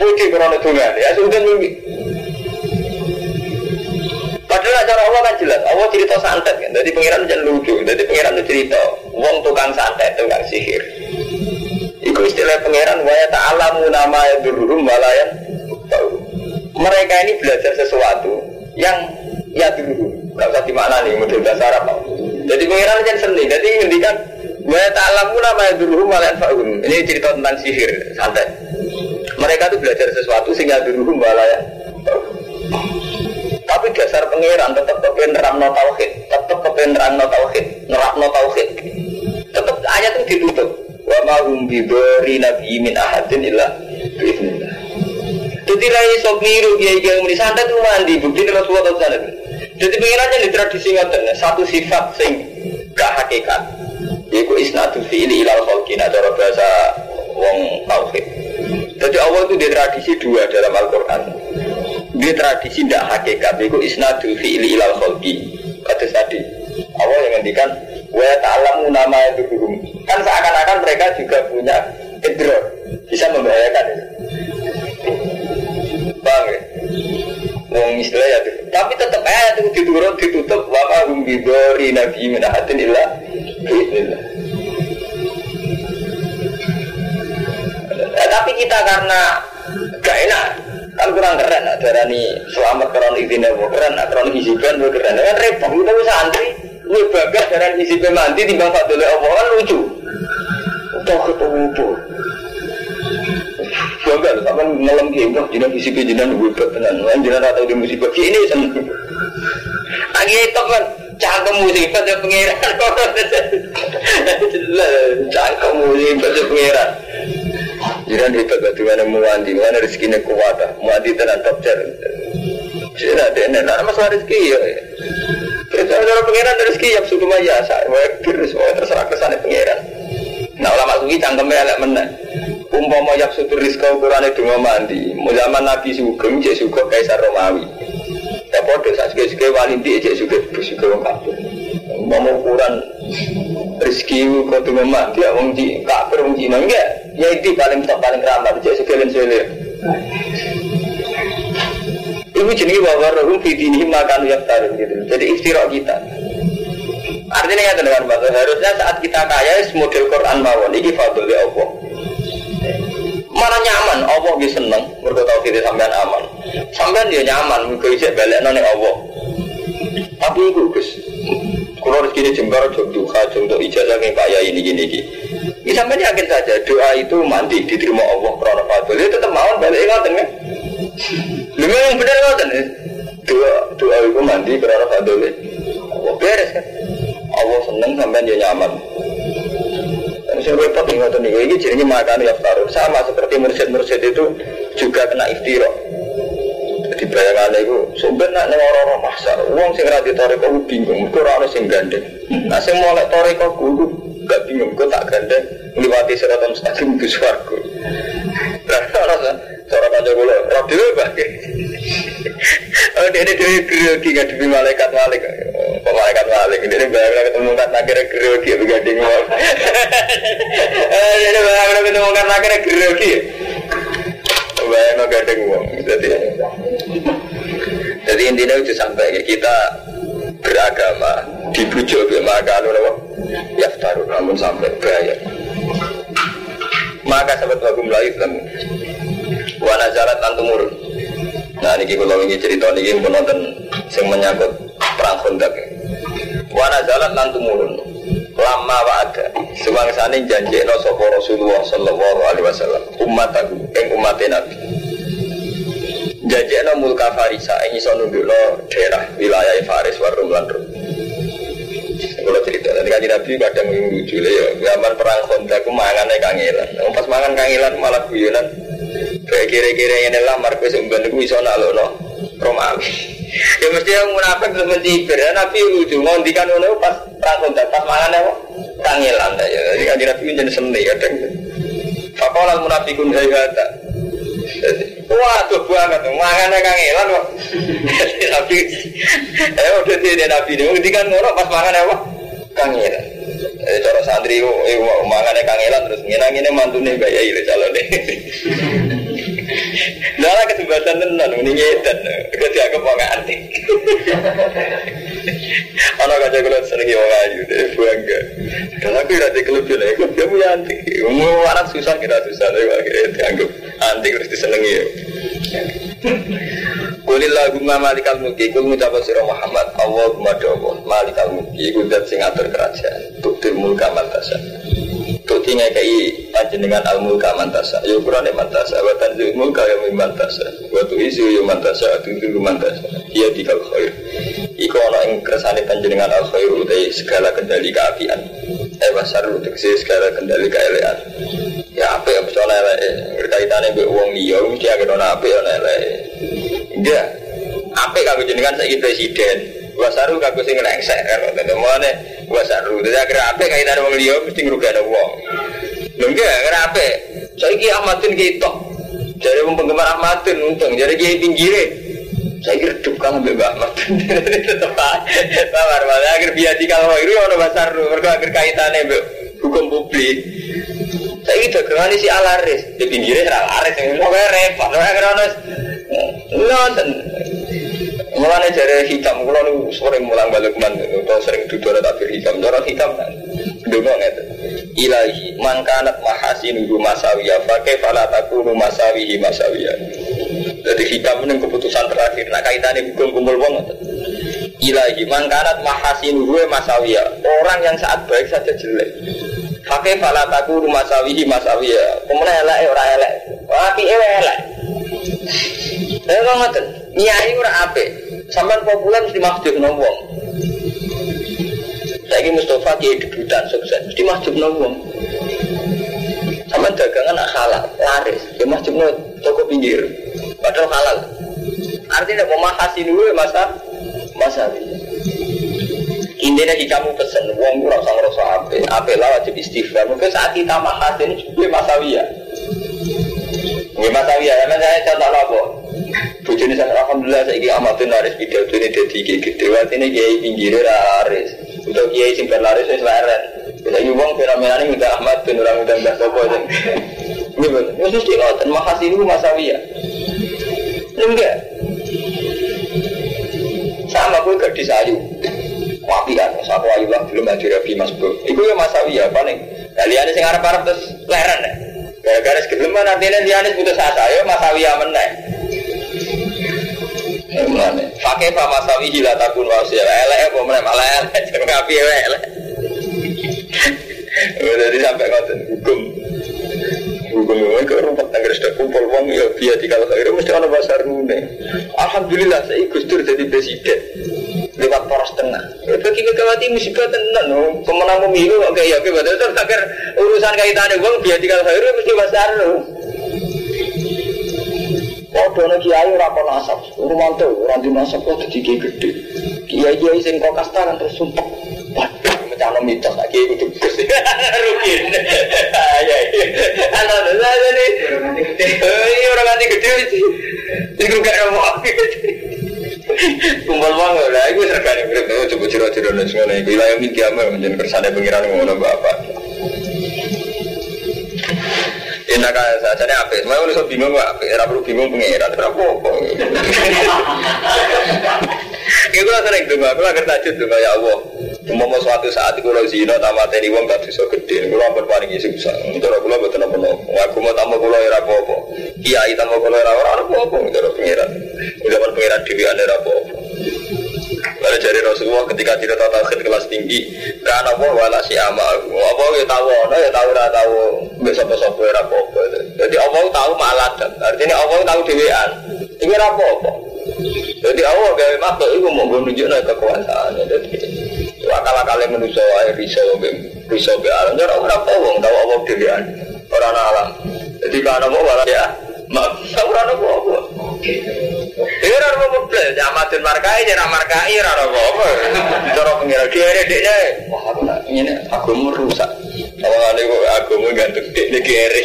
putih krono dunia. Ya seudon minggu. Padahal cara Allah kan jelas. Allah cerita santet kan. Jadi pengiran jangan lucu. Jadi pengiran itu cerita. Wong tukang santet, tukang sihir. Itu istilah pangeran wa ta'alamu nama ya dururum walayan mereka ini belajar sesuatu yang ya dulu nggak usah di mana nih model bahasa Arab jadi pangeran kan seni jadi ngendikan wa ta'alamu nama ya dururum walayan ini cerita tentang sihir santai mereka itu belajar sesuatu sehingga dururum walayan tapi dasar pangeran tetap kepen no tauhid tetap kepen no tauhid no tauhid. Tetap ayat itu ditutup. Wa ma hum bidori nabi min ahadin illa jadi rai sok niru kiai kiai muni itu mandi bukti Rasulullah tahu santet jadi pengirannya di tradisi ngoten satu sifat sing gak hakikat. Yaitu isnadul fi'li ilal khalqina cara bahasa wong tauhid. Jadi Allah itu di tradisi dua dalam Al-Quran dia tradisi tidak hakikat itu isnadul fi'li ilal khalqi. Kata tadi Allah yang ngendikan wa ta'lamu nama itu kan seakan-akan mereka juga punya idror bisa membahayakan itu. Paham ya? Wong istilah ya tapi tetap ayat itu diturut ditutup. Wa hum bidori nabi min ahadin illa biidznillah eh, tapi kita karena gak enak kan kurang keren darah ini selamat keren izinnya mau keren keren hisiban mau keren. Kan repot kita bisa antri lu bagas darah hisiban mandi timbang fadlul Allah kan lucu. Udah ketemu tuh Bangga loh, sampai ngelam game loh, jinak hisiban jinak hebat tenan, kan jinak atau di musibah ini seneng. Lagi itu kan cangkem musibah ya pengiran, *laughs* cangkem musibah ya pengiran. Jiran hebat bagaimana muandi, mana rezekinya kuat, muandi tenan top jar. Jadi ada ini, nah masalah rezeki ya. Kita cara pengiran rezeki yang suku maya, saya terus terserah ke sana pengiran. Nah ulama suki cangkemnya elek menang. Umpama yak sutur rizka ukurane dungo mandi. Mau zaman Nabi Sugeng cek suka Kaisar Romawi. Ya podo saat suka wali di cek suka suka wong kafir. Umpama ukuran rezeki kau dungo mandi ya wong di kafir wong Cina enggak. Ya itu paling top paling ramah suka dan sulit. Ibu jenis bahwa rohum fitini makan yang tarik gitu. Jadi istirok kita. Artinya ya dengan bahasa harusnya saat kita kaya model Quran mawon ini fadl ya Allah. Mana nyaman, Allah bisa seneng, mereka tahu kita sampean aman. Sampean dia nyaman, mereka bisa balik nane Allah. Tapi itu kalau rezeki jembar, jom duka, jom untuk ijazah yang kaya ini gini gini. Ini yakin saja doa itu mandi diterima Allah karena fadl. Dia tetap mau balik ngoten kan? Lima yang benar ngoten. Doa doa itu mandi karena fadl. Allah beres kan? Allah seneng sampai dia nyaman. Dan saya repot nih ngotot nih, ini jadinya makan ya sama seperti mursyid-mursyid itu juga kena iftirok. Jadi bayangannya itu sebenarnya nih orang-orang masa, uang sing rati toreko bingung, itu orang sing gandeng. Nah sing mulai toreko gue gak bingung, gue tak gandeng, melewati seratan mustaqim ke suarku. Nah, *laughs* orang cara baca gue radio bagi. Oh, dia ini dia grogi gak demi malaikat malik. Oh, malaikat malik. Dia ini bayar ketemu kan akhirnya grogi begading mau. Dia ini bayar ketemu kan akhirnya grogi. Gading mau. Jadi, jadi intinya itu sampai kita beragama dibujuk ke makan apa ya taruh namun sampai bayar maka sahabat bagus melayu wana jalan tantumur Nah ini kalau ingin cerita ini pun yang menyangkut perang kondak. Wana jalan nanti murun. Lama ada Semang sani janji no sopo Rasulullah Sallallahu Alaihi Wasallam umat aku, eng umat Nabi. Janji no mulka Farisa, eng iso no daerah wilayah Faris warum lan kalau cerita nanti kan Nabi kadang lucu ya zaman perang kontak aku mangan kangelan pas mangan kangelan malah guyonan kayak kira-kira yang lamar markus umban itu bisa nalo no Romawi. Ya mesti yang munafik terus mencibir. Ya, Nabi lucu ngondikan ono pas perang kontak pas mangan apa kangelan ya. Jadi kan Nabi jadi seni kadang. Fakola munafikun hayata. Wah, tuh banget, mangannya kangelan kok. *laughs* Nabi, eh udah dia Nabi ini, ngondikan ngono pas mangan apa kangelan. Eh, cara santri, eh, mangannya kangelan terus ngira ini mantunya gaya ini calon deh. *laughs* Nah, kesempatan tenan ini nyedan. Kerja ke wong antik. Ana kaca kula seneng wong ayu bangga. Dan aku ora di klub lha klub dia punya antik. Mau anak susah kira susah tapi akhirnya dianggap antik terus disenengi ya. Kulillah gumma malikal mulki Kul ngucapa sirah Muhammad Allahumma Allah malikal mulki Kul dat sing atur kerajaan Tuktir mulka mantasa Tuti ngekai panjenengan al mulka mantasa Ya kurane mantasa Wa tanzil mulka ya mantasa Wa tu isu ya mantasa itu mantasa Iya dikal khair Iku ana ing kersane panjenengan al khair Utai segala kendali keapian. Eh basar untuk segala kendali keelean Ya apa yang bisa lele Berkaitannya be uang liya Mesti agak nona apa ya lele Enggak Apa kagak jenengan saya presiden Wasaru kagak sing ngengsek Kalau mana Wasaru Jadi akhirnya apa kaitannya uang liya Mesti ngerugana uang Enggak Akhirnya apa Saya ki Ahmadin kita Jadi penggemar Ahmadin untung. Jadi kiai pinggire. Saya kira redup kan ambil Mbak Ahmad. *laughs* Tetap Paham malah akhir biasa kalau itu ono besar mereka akhir kaitannya mbak hukum publik. Saya kira dagangan si alaris. Di pinggirnya alaris. Yang mau repot. Akhir ono nonton. Mulanya jari hitam, kalau nu sering mulang balik man, atau sering duduk ada tabir hitam, orang hitam kan, dulu nggak Ilahi, mangkanat mahasinuhu masawiyah, pakai fala takunu masawihi masawiyah. Jadi hitam ini keputusan terakhir, nah kaitannya hukum kumpul wong. Ilahi, mangkanat mahasinuhu masawiyah, orang yang saat baik saja jelek. Pakai fala takunu masawihi masawiyah, kemudian elek orang elek, tapi elek. Saya kok ngoten, nyai ora apik, Sampai populer mesti masjid nombong. Saya ini Mustafa kiai debutan sukses, mesti masjid nombong. Sampai dagangan nak halal, laris, di masjid toko pinggir, padahal halal. Artinya mau makasih dulu ya masa masa Intinya di kamu pesen, uang kurang sama rasa ape, ape lah wajib istighfar. Mungkin saat kita makasih ini juga masawiya. Ini masawiya, ya saya contoh apa? Bujuni saya alhamdulillah saya ini amatin laris video ini jadi gede. Waktu ini kiai pinggir laris. Untuk kiai simpen laris saya leren. Kita uang fenomena ini Ahmad dan orang minta Mbak Toko. Ini betul. Ini mesti ngoten makasih itu masawiya. Enggak. Sama gue gadis ayu. Wapian, satu ayu lah belum ada rapi mas bro. Iku ya masawiya paling. Kalian sing arep-arep terus leren ya. Gara-gara segeleman artinya dia putus asa ya masawiya meneh. Pakai pak masawi hila takun wasia elek apa mana malah elek jangan ngapi elek. Jadi sampai ngoten hukum hukum ini ke rumah tangga sudah kumpul uang ya dia di kalau kira mesti ada bahasa rune. Alhamdulillah saya Gus Dur jadi presiden lewat poros tengah. Bagi kegawati musibah tenan, pemenang pemilu oke ya oke betul terus akhir urusan kaitannya uang dia di kalau kira mesti bahasa rune. Nek kiai ora ana nasab. Rumanto ora di nasab kok dadi kiai gede. Kiai-kiai sing kok kasta kan terus sumpek. Waduh, mencano mitos lagi kudu gus. *laughs* Rugi. Ya ya. Ana ana ini. Iya ora ganti gede iki. Iku gak ono. Kumpul wong lha iku regane berapa coba ciro-ciro nek ngono iku wilayah mikir menjen kersane pengiran ngono bapak. Indah kaya saja nih apa? Semua orang bingung apa? Era perlu bingung pengiran. Kenapa apa? *laughs* Iku lah sering dengar. Aku lagi tajud dengar ya Allah. Mau suatu saat itu kalau zina tamat dari uang gak bisa gede. Aku lambat paling isi susah. Untuk aku lambat tenang penuh. Aku mau tamu kulo era apa? Kiai tamu kulo era orang apa apa? Untuk pengiran. Udah pengiran dewi ane apa? Lalu dari Rasulullah ketika tidak tahu tauhid kelas tinggi, kan apa wala si amal, apa ya tahu, no ya tahu lah tahu, besok besok gue apa. Jadi Allah tahu malah artinya Allah tahu dewan. Ini apa. Jadi Allah gawe makhluk itu mau menunjukkan kekuasaan. Jadi akal akal yang manusia air risau risau be alam. Jadi orang tahu tahu Allah dewan orang alam. Jadi karena apa wala ya, mak tahu orang apa apa. Ora ora mobil, amatin markai, jangan markai, ora apa apa. Cara pengira kiri deknya, wah aku mau rusak. Awal ada kok mau gantung deknya kiri.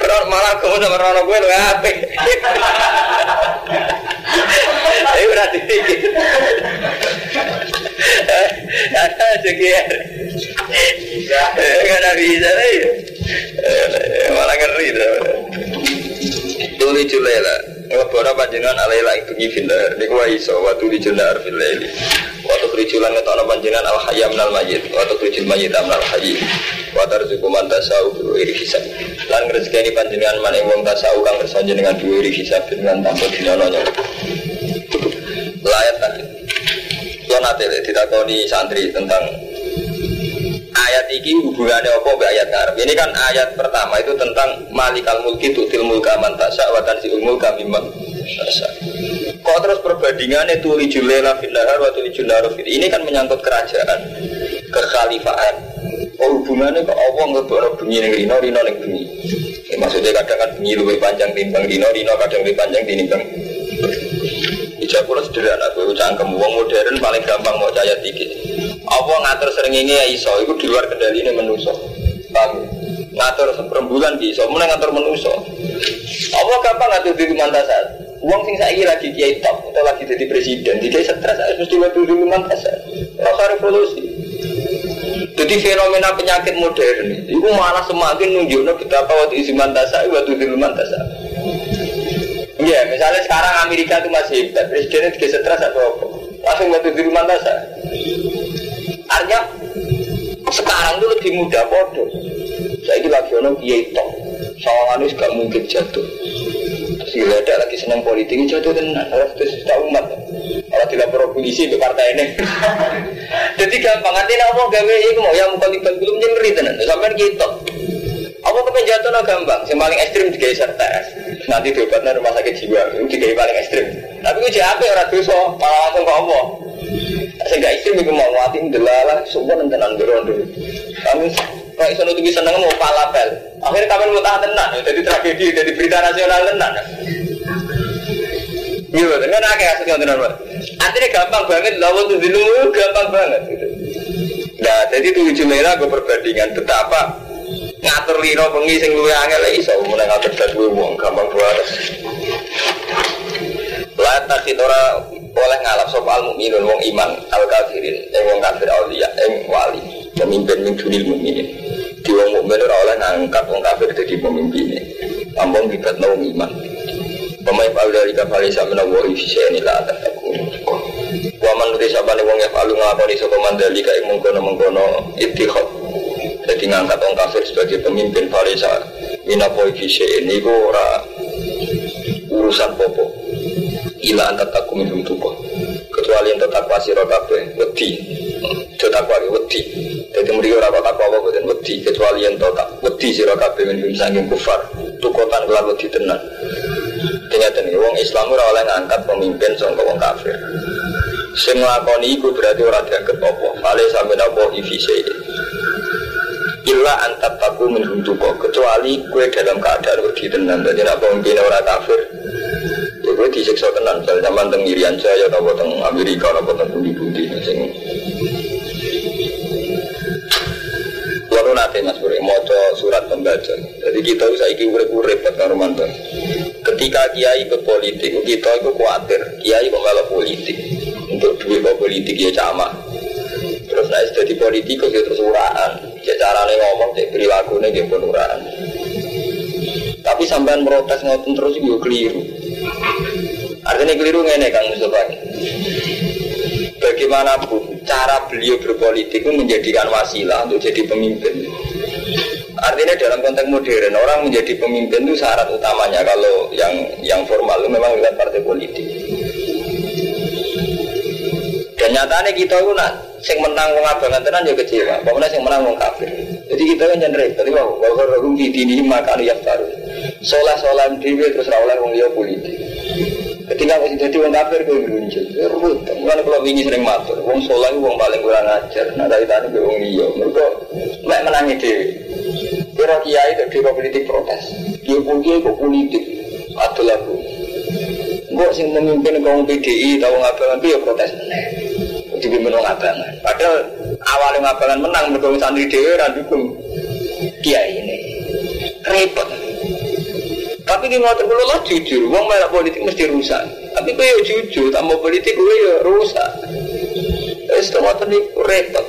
Kalau malah aku mau sama orang gue lo apa? Ayo berarti dikit. Ada sekian. Gak ada bisa ngeri tuli julela Wabara panjenengan alaila ing bengi filar Niku wa iso wa tuli jular fil laili Wa tukhrijulan ngetokno panjenengan al hayya minal mayyit. Wa tukhrijul mayyit minal hayy. Wa tarzuqu man tasau bi iri hisab. Lan ngrezekani panjenengan man ing wong tasau kang kersa jenengan iri hisab dengan tanpa dinyono Layat tadi Lo nate ditakoni santri tentang ayat ini hubungannya apa be ayat ngarep ini kan ayat pertama itu tentang malikal mulki tutil mulka mantasa wa tanziul mulka mimman tasa kok terus perbandingannya tuli julela finnahar wa tuli ini kan menyangkut kerajaan kekhalifahan. Oh hubungannya ke Allah ngeboro bunyi ning rino rino ning bunyi ya, maksudnya kadang kan bunyi lebih panjang timbang rino rino kadang lebih panjang timbang Ijab kula sederhana, gue cangkem. Wong modern paling gampang mau caya dikit. Apa ngatur ini ya iso, itu di luar kendali ini menuso. Paham? Ngatur rembulan di iso, mulai ngatur menuso. Apa gampang ngatur diri mantasat? Uang sing saya lagi kiai top atau lagi jadi presiden, jadi stres harus mesti waktu dulu mantas. Rasa revolusi. Jadi fenomena penyakit modern itu malah semakin nunjukno betapa waktu isi mantasa, waktu dulu mantasa. Iya, misalnya sekarang Amerika itu masih hebat, presidennya juga stres atau apa? Langsung waktu dulu mantasa. Artinya sekarang itu lebih mudah bodoh. Saya ini lagi orang kiai top, soalnya gak mungkin jatuh. Terus ada lagi senang politik jatuh harus terus tahu umat. Kalau tidak polisi ke partai ini. *laughs* Jadi gampang nanti apa gawe itu mau yang muka tiba belum nyeri tenan. Sampai gitu. Apa kepen jatuh gampang. Yang paling ekstrim juga tes. Nanti diobatnya rumah sakit jiwa itu juga paling ekstrim. Tapi gue apa orang dosa malah langsung ke apa. Sehingga ekstrim itu mau mati delalah semua tenan berondo. Kami kalau iso nutupi seneng mau palapel. Akhirnya kapan mau tahan tenan. Jadi tragedi, jadi berita nasional tenan. Iya. Kan akeh asli ngonten apa? Artinya gampang banget, lawan tuh gampang banget gitu. Nah, jadi tujuh merah gue perbandingan betapa ngatur lino bengi sing luwe angel iso mulai ngatur dadu wong gampang banget. Lah takit ora oleh ngalap sapa al mukminun wong iman al kafirin eh wong kafir aulia eh wali pemimpin min dunil mukminin. Di wong mukmin ora oleh ngangkat wong kafir dadi pemimpin. Ambong dibatno wong iman. Pemain fa'al dari kafali sama nawawi sisi ini lah atas aku. Waman nuti sabane wong ya falu ngakoni sapa mandali kae mengkono mengkono ittikhad. Jadi ngangkat orang kafir sebagai pemimpin Farisa Mina boy ini ora urusan popo Ila antar taku minum tuko Kecuali yang tetap pasir kabeh wedi. Tetap wali wedi. Jadi mereka ora tak apa dan wedi. Kecuali yang tetap wedi sira kabeh minum kufar. Tukotan kelar wedi tenan. Ternyata nih, wong Islam ora oleh ngangkat pemimpin sangka wong kafir. Sing nglakoni iku berarti ora dianggap apa Fale sampe napa illa antat taku minhum tuko kecuali kue dalam keadaan wedi tenan jadi nak pemimpin orang kafir ya kue disiksa tenan kalau zaman teng Irian Jaya atau teng Amerika atau teng budi-budi sing Lalu nanti mas Buri, moco surat pembaca. Jadi kita bisa iki urip-urip kan Romanto. Ketika kiai berpolitik, kita itu khawatir. Kiai kok malah politik. Untuk duit politik ya camak. Terus naik jadi politikus ya terus uraan. Ya caranya ngomong, cek perilakunya dia pun uraan. Tapi sampean protes ngotot terus juga keliru. Artinya keliru ngene Kang Mustafa. Bagaimanapun cara beliau berpolitik itu menjadikan wasilah untuk jadi pemimpin. Artinya dalam konteks modern orang menjadi pemimpin itu syarat utamanya kalau yang yang formal itu memang lewat partai politik. Nyatanya kita itu nak sing menang wong abangan tenan ya kecewa. Pokoknya sing menang wong kafir. Jadi kita kan jangan repot. Tapi wow, bahwa rohum di dini maka yang baru. Solah solah dewi terus rawleh wong liya politik. Ketika masih jadi wong kafir gue muncul. Rubut. Mulane kalau wingi sering matur, wong solah wong paling kurang ajar. Nah dari tadi gue wong liya. Mereka mek menangi dewi. Kira kiai dari politik protes. Dia pun kiai kok politik. Atau lagu. Gue sing memimpin kaum PDI tahu ngapain ya protes dipimpin wong abangan. Padahal awalnya ngabangan menang mergo santri ra dukung kiai ini. Repot. Tapi di motor kulo lah jujur, wong melak politik mesti rusak. Tapi kowe yo jujur, tambah politik kowe yo rusak. To motor niku repot.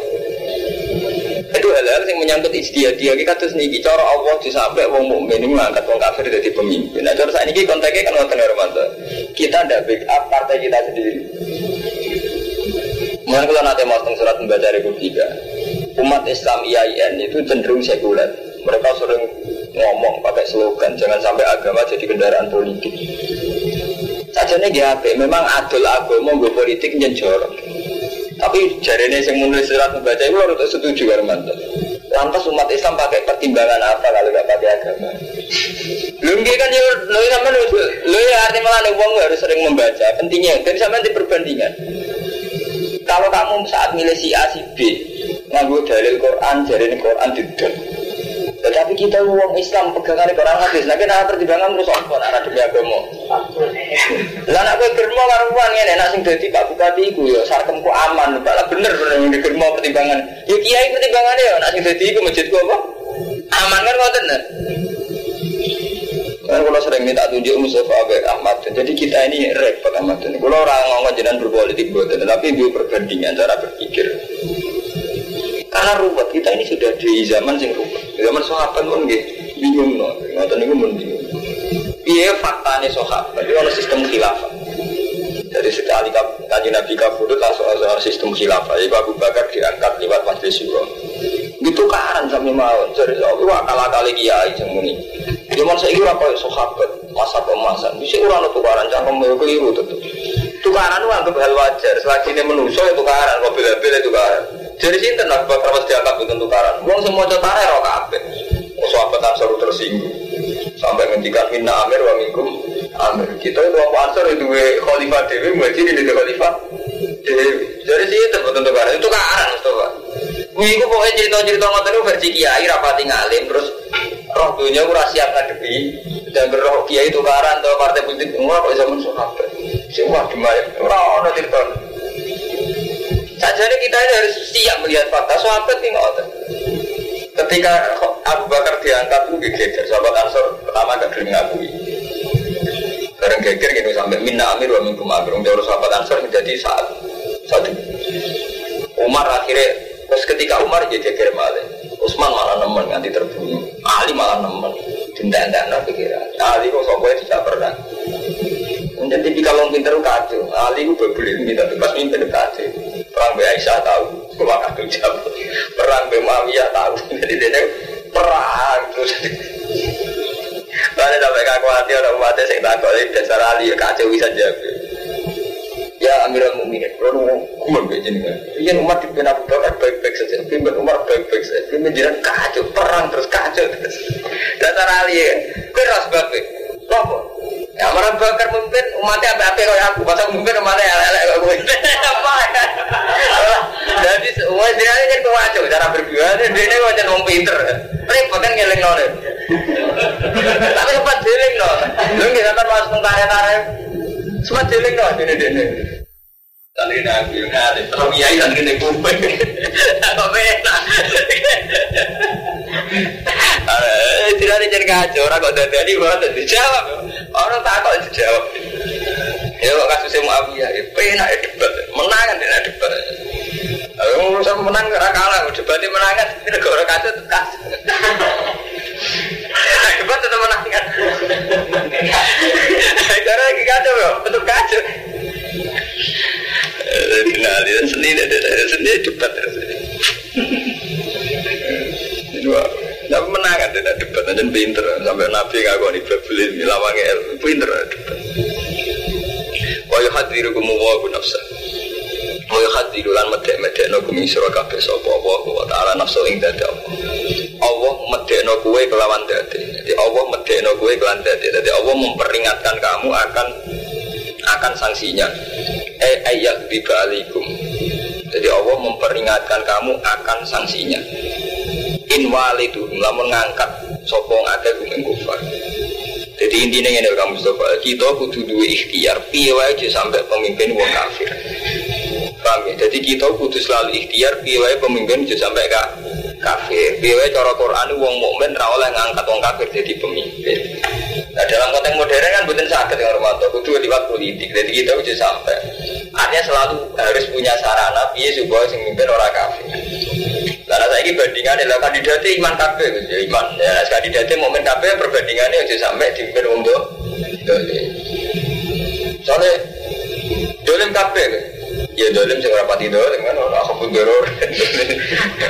Itu hal-hal yang menyangkut istiadat dia kita terus niki cara Allah disampai wong mukmin ini mengangkat wong kafir jadi pemimpin. Nah cara saat ini konteksnya kan wonten Ramadan. Kita ada backup partai kita sendiri. Mungkin kalau nanti mau surat membaca Republika, umat Islam IAIN itu cenderung sekuler. Mereka sering ngomong pakai slogan, jangan sampai agama jadi kendaraan politik. Sajane GHP memang adol agama gue politik nyenjorok. Tapi jarinya yang menulis surat membaca itu harus setuju Armanto. Lantas umat Islam pakai pertimbangan apa kalau nggak pakai agama? Belum kan ya, lo sama lo ya artinya malah uang harus sering membaca. Pentingnya, dan sama di perbandingan. Kalau kamu saat milih si A si B, nganggo dalil Quran, jadi Quran tidak. Tetapi kita uang Islam pegangan Quran hadis, nah kita pertimbangan terus apa? Nah, demi agama. Lah nak kowe germo karuan ngene nek sing dadi Pak Bupati iku ya sarkemku aman, Pak bener bener yang germo pertimbangan. Ya kiai pertimbangane ya nek sing dadi iku masjidku apa? Aman kan ngoten nah. Sering minta tunjuk Mustafa Abek Ahmad, jadi kita ini repot Ahmad. Kalau orang ngomong jenengan berpolitik buat, tapi dia perbandingan cara berpikir. Karena ruwet kita ini sudah di zaman sing ruwet. Zaman sahabat pun gitu bingung no. Ngoten niku mun bingung. Iya faktanya sahabat, itu ada sistem khilafah. Jadi sekali kaji Nabi kabudut langsung soal sistem khilafah. Jadi Abu Bakar diangkat lewat majelis syuro. Itu karan sampai mau. Jadi itu akal kali kiai semuni. Zaman saya kira kalau sahabat masa pemasan. Bisa orang itu tukaran mau keliru tentu. Tukaran itu anggap hal wajar. Selagi ini menuso itu tukaran. Kalau bila-bila tukaran. Jadi sih tenang bakar mesti diangkat itu tukaran. Uang semua cetare roh kabeh. Sahabat Ansar tersinggung sampai ngendikan minna amir wa minkum amir. Kita itu apa Ansar itu khalifah dewi, mesti ini khalifah dewi. Jadi sih itu betul tukaran. Itu karan Mustafa. Wih, itu pokoknya cerita-cerita ngotot itu versi kiai rapati ngalim terus roh dunia ora siap ngadepi dan roh kiai itu karan atau partai politik semua kok zaman sahabat. Semua demai. Ora ono cerita. Saja kita harus siap melihat fakta sahabat ini ngotot. Ketika Abu Bakar diangkat itu geger, sahabat Ansor pertama gak gelem ngakui. Bareng geger gitu sampai minna amir wa minkum amir. Untuk sahabat Ansor menjadi saat satu. Umar akhirnya, terus ketika Umar jadi geger malah. Usman malah nemen nganti terbunuh. Ali malah nemen. Dindak-ndak pikiran. Ali kok sokonya tidak pernah. Menjadi tipikal orang pinter kacau. Ali itu berbeli minta bebas mimpin kacau. Perang Be Aisyah tahu, sekolah kacau. Perang Be Muawiyah tahu. *laughs* Jadi dia perang terus. Lalu sampai kaku hati orang umatnya saya takut dasar Ali kacau bisa jawab. Ya Amirul Mukminin, kumon begini kan. Iya umat di Abu Bakar baik-baik saja, pimpin Umar baik-baik saja, pimpin jiran kacau perang terus kacau terus. *laughs* Dasar Ali ya, kau Lopo, Ya orang bakar memimpin umatnya apa-apa kayak aku, masa memimpin umatnya elek kok gue. Apa? Jadi semua dia ini kan kewacau cara berjuang, dia ini wajan wong pinter. Repot kan ngeling nol. *laughs* Tapi sempat jeling nol. Lu nggak sampai masuk tengkarya-karya. Sempat jeling nol ini ini. Tadi nabi ngali, terus kiai dan gini kuping. Apa beda? Tidak ada jadi kacau, orang kok dari banget dijawab. Orang tak kok dijawab. Ya kok kasusnya Muawiyah, ya penak ya debat, menang kan tidak debat. Urusan menang karena kalah, debatnya menang kan, negara kacau itu kacau. Debat tetap menang kan. Karena lagi kacau ya, betul kacau. Kenal dia sendiri, sendiri debat terus. Tapi menang kan tidak debat, aja pinter sampai Nabi ngaku nih beli milawangi el, pinter debat. Kaya hadiru kumu wa nafsa. Kaya hadiru lan medek medek no kumi surah kabeh sopo Allah wa ta'ala nafsu ing dadi Allah. Allah medek no kue kelawan dadi. Jadi Allah medek no kue kelawan dadi. Jadi Allah memperingatkan kamu akan akan sanksinya. Eh ayat bibalikum. Jadi Allah memperingatkan kamu akan sanksinya in walidu lamun ngangkat sopong ada kumeng kufar jadi intinya ini kamu Mustafa kita kudu dua ikhtiar piye aja sampai pemimpin wong kafir paham ya. Jadi kita kudu selalu ikhtiar piye pemimpin aja sampai kak kafir. Piye cara Quran wong mukmin ra oleh ngangkat wong kafir jadi pemimpin. Nah dalam konteks modern kan bukan sakit yang Romanto kudu lewat politik jadi kita aja sampai. Artinya selalu harus punya sarana piye supaya sing mimpin orang kafir. Karena saya ini bandingannya lah kandidatnya iman kafe, ya iman. Ya kandidatnya momen kafe perbandingannya aja sampai di untuk ya dolim sing rapati dolim kan aku pun doror.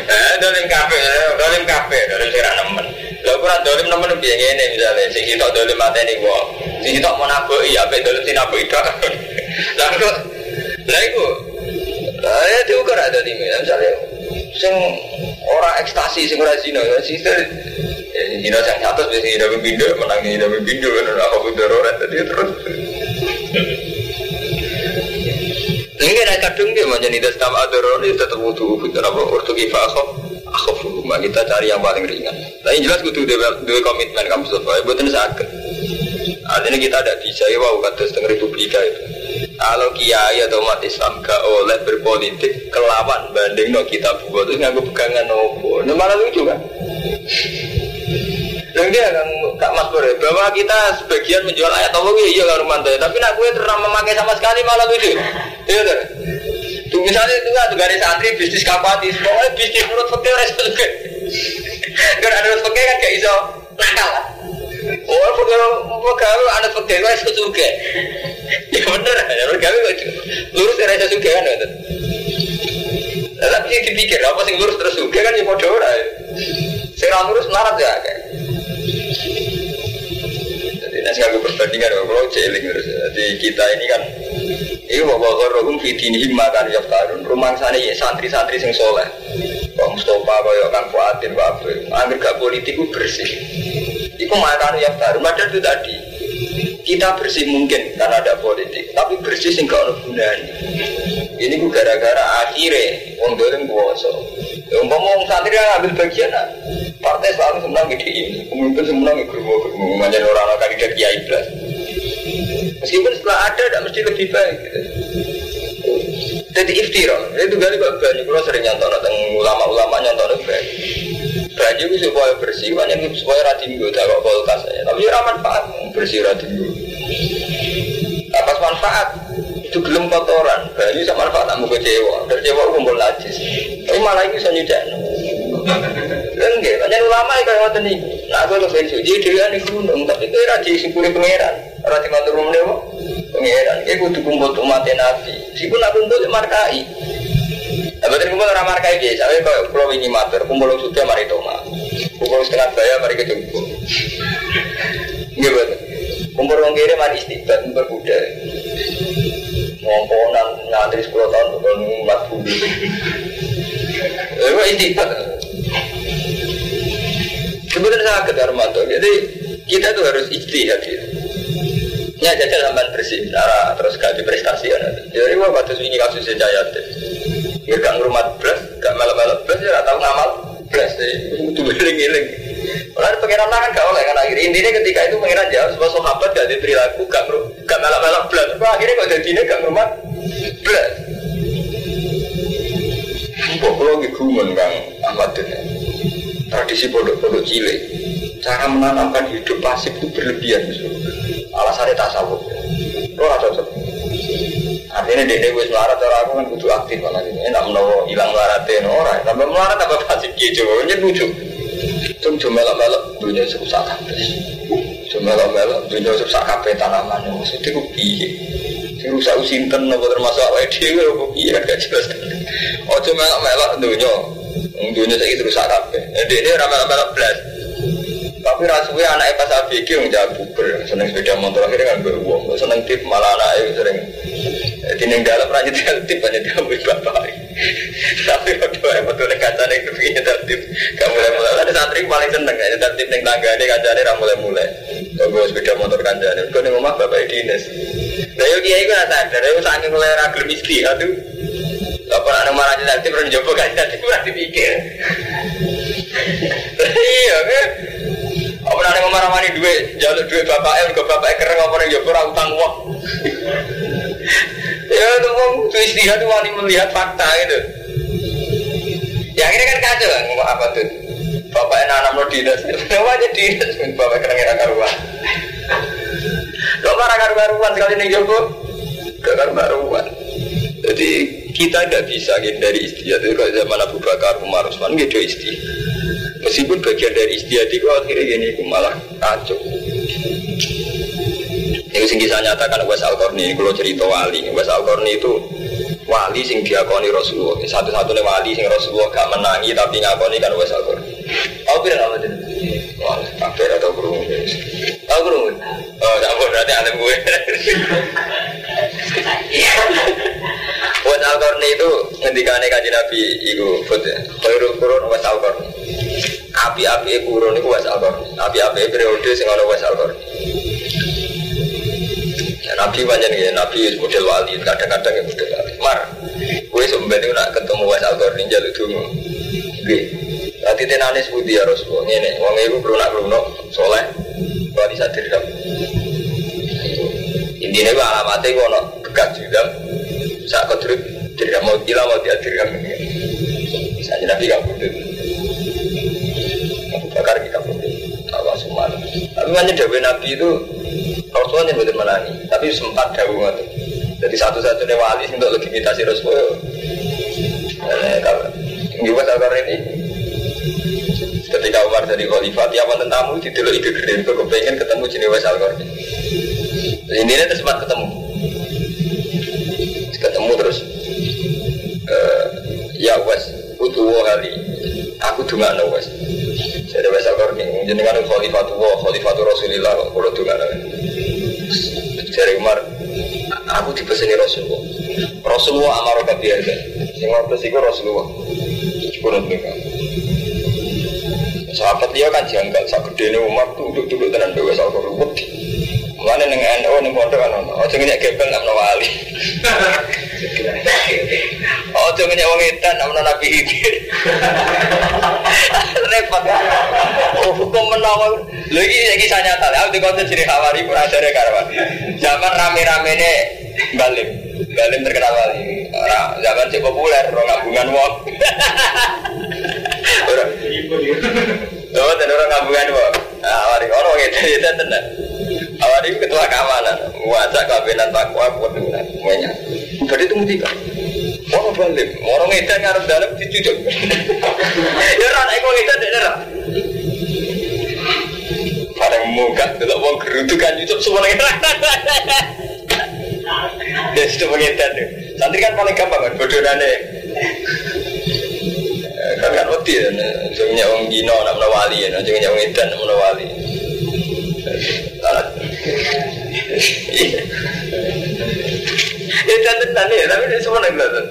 Eh dolim kafe, dolim kafe, dolim sing nemen. Lha ora dolim nemen piye ngene misalnya sing sitok dolim mateni wong. Sing sitok mau nabuki ya ape dolim sinabuki tok. Lah kok Lah iku Ya diukur ada di misalnya sing ora ekstasi sing ora zina ya sister zina sing satu wis zina pembindo menang zina pembindo kan apa bener ora tadi terus ada kadung dia macam itu setiap aturan itu tetap butuh butuh apa waktu kita akhaf rumah kita cari yang paling ringan tapi jelas butuh dua, dua komitmen kamu sesuai buatan sakit artinya kita ada bisa ya wow kata setengah republika itu kalau kiai atau umat Islam gak oleh berpolitik kelawan banding no kita buat itu nggak pegangan nopo. Nah, malah lucu kan? Dan dia kan Kak Mas Bore, bahwa kita sebagian menjual ayat Allah iya kan Romanto, tapi nak gue terang memakai sama sekali malah lucu. Iya kan? Tuh misalnya itu kan ada santri bisnis kapatis, pokoknya bisnis menurut fakir juga. Kan ada fakir kan gak iso nakal. Oh, fakir pegawai anak gue iso juga. Ya bener, ya pegawai kok lurus iso juga kan itu. Tapi dipikir apa sih lurus terus juga kan ya mau ora. Sing lurus melarat ya kayak. Jadi nasi aku perbandingan kalau celing terus. Jadi kita ini kan ini bawa korogum fitini makan yaftarun. Rumah sana ya santri-santri sing soleh. Pak Mustafa kaya kan Fuadin Wabe. Angger gak politik bersih. Iku makan yaftarun. Padahal itu tadi kita bersih mungkin karena ada politik, tapi bersih sing gak gunanya. Ini gue gara-gara akhirnya wong dolim kuwasa. Umpama wong santri yang ambil bagian nah, partai selalu semenang gede ini, pemimpin semenang germo germo macam orang-orang kandidat kiai belas. Meskipun setelah ada, tidak mesti lebih baik. Gitu. Jadi iftira, itu kali kok banyak kalau sering nyontok tentang ulama-ulama nyontok banyak. Itu supaya bersih, supaya radin gue tak kok kulkas saya. Tapi ya manfaat bersih radin gue. Apa manfaat? Itu gelem kotoran, banyak sama manfaat kamu kecewa, kecewa kumpul najis. Tapi malah itu bisa nyudak. Enggak, banyak ulama yang kayak waktu ini. Nah, aku lebih suci, dia ini gunung, tapi itu radin sepuluh pangeran. Radin matur rumah pangeran. Dia kudu kumpul umat nabi. Meskipun aku kumpul markai. Nah, betul kumpul orang markai dia. Saya kalau pulau ini matur, kumpul sudah mari toma. Kumpul setengah daya mari kejumpu. Iya Kumpul orang kiri mari istiqbat, kumpul kuda. Ngomponan nyantri 10 tahun bukan umat bumi. Itu istiqbat. Sebenarnya sangat Armanto. Jadi kita tuh harus ijtihad gitu. Ya jajal sampai bersih, cara terus ganti prestasi kan. Jadi wah batu ini kasus saya deh. Ya gak ngurmat belas, gak melak-melak belas ya tahu ngamal belas deh. Itu beling-beling. Orang pengiran kan gak oleh kan akhirnya. Intinya ketika itu pengiran jawab sebuah sahabat gak perilaku gak gak melak-melak belas. Wah akhirnya kok jadi ini gak ngurmat belas. Kok kalau gumun kang Ahmad ini tradisi pondok-pondok cilik cara menanamkan hidup pasif itu berlebihan alasannya tasawuf lo gak cocok? Artinya dia dia wis melarat orang aku kan kudu aktif malah ini enak menawa hilang melaratnya orang tambah melarat tambah pasif gitu coba lucu cum cuma melok dunia serusak kabeh. Cuma melok dunia serusak kabeh tanaman maksudnya itu piye sing rusak usinten apa termasuk awake dhewe apa piye kan gak jelas. Oh cuma melok dunia dunia saiki rusak kabeh. Ini ora melok blas. Tapi rasuwe anaknya pas ABG yang jago seneng sepeda motor akhirnya kan beruang, seneng tip malah anaknya sering Tineng dalam raja tip hanya diambil bapak. *laughs* Tapi waktu yang betul kaca nih kepingin tip Gak ada santri paling seneng aja tip neng tangga ini kaca nih mulai mulai Gue sepeda motor nih, gue nih rumah bapak dinas Nah yuk kiai gue nasa sadar, yuk saking mulai ragil miski aduh Apa anak marahnya tip orang jopo kaca tip *laughs* berarti pikir Iya kan apa nanti marah mani duit, jalur duit bapaknya, juga bapaknya keren apa nih jopo utang uang. ya itu tuh istihad tuh wani melihat fakta gitu. Ya akhirnya kan kacau kan apa tuh. Bapaknya nanam lo dinas, kenapa aja dinas? Bapaknya keren kira karuan. Kok marah karuan sekali nih jopo? Gak karuan. Jadi kita tidak bisa dari istihad itu kalau zaman Abu Bakar, Umar, Utsman gitu istihad. Meskipun bagian dari istiadat itu akhirnya gini malah kacau. Ini sing kisah nyatakan Wes Al Qarni, kalau cerita wali, Wes Al Qarni itu wali sing diakoni Rasulullah. Satu-satunya wali sing Rasulullah gak menangi tapi ngakoni kan Wes Al Qarni. Tahu apa itu? Wah, atau kurung? Tahu kurung? Oh, tak berarti alim gue. Wes Al Qarni itu ngendikane kaji Nabi iku khairul qurun Wes Al Qarni. Api-api kurun itu Wes Al Qarni. Api-api periode sing ana Wes Al Qarni. Ya, Nabi banyak nih, Nabi model wali, kadang-kadang ya model wali. Mar, gue sebenarnya nak ketemu Wes Al Qarni jaluk dulu. Gue, nanti tenane sebuti ya Rasulullah. Ini, wong ibu berunak berunak soleh, wali sadir kamu. Intinya gue alamatnya gue nak bekas saat kau terus tidak mau gila mau dihadirkan misalnya nabi kamu itu Abu Bakar kita pun tahu semua Tapi mana Dewi Nabi itu Rasulullah yang betul menangi, tapi sempat Dewi itu. Jadi satu-satunya wali untuk legitimasi Rasulullah. Nah, kalau Gimana Al ini Umar jadi khalifah tiap wonten tamu di dulu ide gede kok pengen ketemu jenis Wes Al ini ini sempat ketemu. Ketemu terus uh, ya Wes utuwo hari aku dunga no Wes jadi Wes Al Qarni jenengan khalifah tuwo khalifah tu Rasulillah kalau dunga no jadi Umar aku dipeseni Rasulullah. Rasulullah amaro kabiasa sing ngotos iku Rasulullah. Kurang mereka. Sahabat dia kan janggal, sak gede ini umat duduk-duduk tenan dewa soal koruput. Mana neng NU neng pondok kan ono, oh jangan gebel nggak wali. *laughs* Oh jangan wong edan nggak nabi ini. *laughs* Repot. Oh hukum menawa. Lagi lagi saya nyata, aku di kota ciri hawari pun ada karwan. Zaman rame-rame ini balim, balim terkenal wali. Orang zaman cek populer, orang ngabungan wong. *laughs* Orang. Oh, dan orang ngabungan wong. Nah, awari orang itu itu tenan. Awari ketua keamanan, wajah kabinet takwa dengan semuanya. Jadi itu mutika. Orang balik, orang itu ngarep dalam dicucuk. *laughs* Ya orang itu itu tidak Barang muka, tidak mau gerutukan YouTube semuanya. *laughs* Ya sudah mengedan tuh. Santri kan paling gampang kan bodonane. Kan wedi ya, jangan wong Gino nak wali ya, jangan wong edan nak wali. Itu tenan ya, tapi ini semua nggak tahu.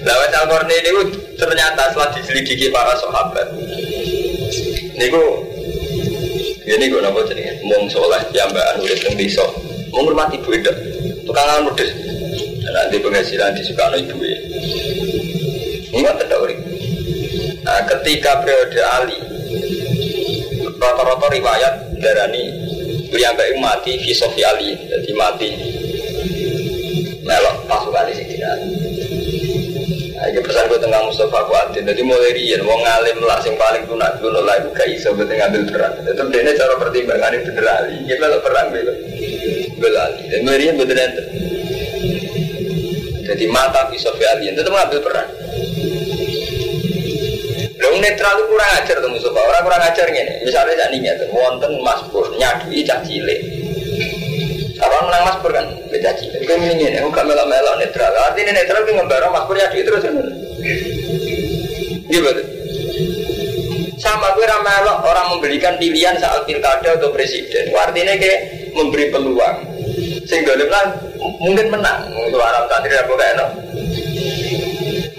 Lawat Al-Qarni ini ternyata setelah diselidiki para sahabat, niku ini gue nopo jadi mung soleh ya mbak anu teng desa menghormati ibu itu tukangan mudes nanti penghasilan disuka ibu ya ingat tidak nah, ketika periode Ali rata-rata riwayat darani beliau mati filosofi Ali jadi mati melok pasukan di sini Nah, ini pesan gue tengah Mustafa Kuatin. Jadi mulai rian, mau ngalim lah, yang paling tunak dulu lah, gak iso gue ngambil peran. Itu dia cara pertimbangan itu derali. Dia melok perang bela, belali. Dan mulai rian ente. Jadi mata filosofi alien itu mengambil peran. Netral itu kurang ajar tuh Mustafa. Orang kurang ajar gini. Misalnya saat ini ya, wonten mas pur nyadui cah cilik. Orang menang mas pur kan beda cilik. Gue ini ini, gak melok-melok netral. Artinya netral itu ngebarang mas pur nyadui terus. Gimana? Sama gue ramelok orang memberikan pilihan saat pilkada atau presiden. Artinya kayak memberi peluang. Sehingga dia mungkin menang. Untuk Arab santri aku kayak.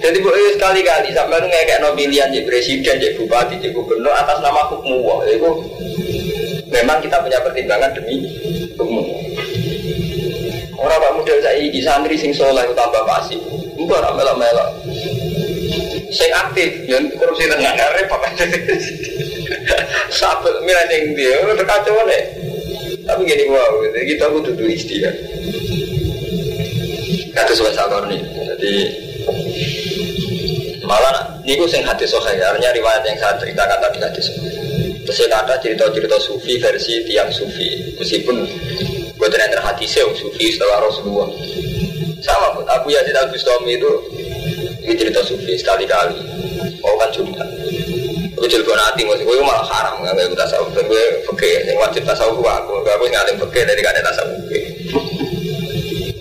Jadi bu sekali-kali sampai lu kayak no pilihan jadi presiden, jadi bupati, jadi gubernur atas nama hukum wah itu memang kita punya pertimbangan demi hukum. Orang pak muda saya di santri sing soleh tambah pasti, enggak orang melok-melok. Saya aktif, yang korupsi tengah repot *laughs* aja. Sabut mirip yang dia, udah kacau nih. Tapi gini wow, kita butuh dua istilah. Kata sakor nih, jadi malah niku sing hati sohe artinya riwayat yang saya ceritakan tadi hadis terus saya kata cerita-cerita sufi versi tiang sufi meskipun buat yang terhati saya sufi setelah Rasulullah. Sama pun Abu Yazid Al Bustami itu ini cerita sufi sekali-kali. Oh kan cuma. Gue jelgo nanti maksud gue malah haram nggak gue tasawuf gue fakir yang wajib tasawuf aku gue ngalim fakir dari kada tasawuf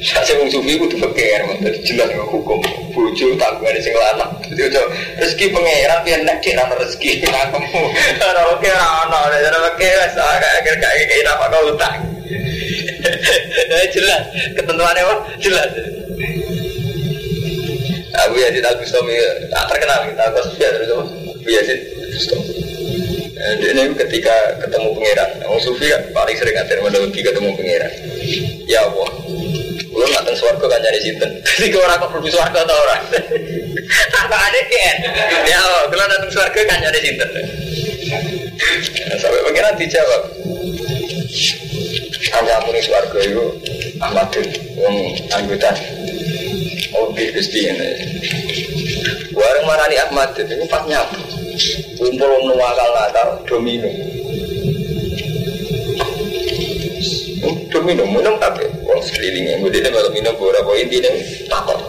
saya wong sufi kudu jadi jelas nggak hukum. Bujo tanggungan sing lanang. Jadi ojo rezeki pangeran biar nek kira rezeki kamu. *laughs* Ora oke ora ono, ora oke wis agak agak kayak kayak apa kau utang. *laughs* jelas ketentuannya wah jelas. Abu Yazid Al Bustami tak terkenal kita Abu Yazid terus Abu Yazid Bustami. Ini ketika ketemu pangeran, Orang Sufi kan paling sering ngatain lebih ketemu pangeran. Ya Allah, Nggak teng suarga kan nyari sinten. *laughs* Jadi orang kok perlu suarga atau orang? *laughs* Apa ada kan? Ya, kalau datang suarga kan nyari sinten. Sampai pengiran dijawab. Hanya muni suarga itu Ahmadun, yang anggota. Oke, gusti ini. Warung mana nih Ahmad itu pas. Kumpul nuwakal natal domino. Udah minum, minum tapi Wong sekelilingnya, kemudian kalau minum beberapa inti nih takut.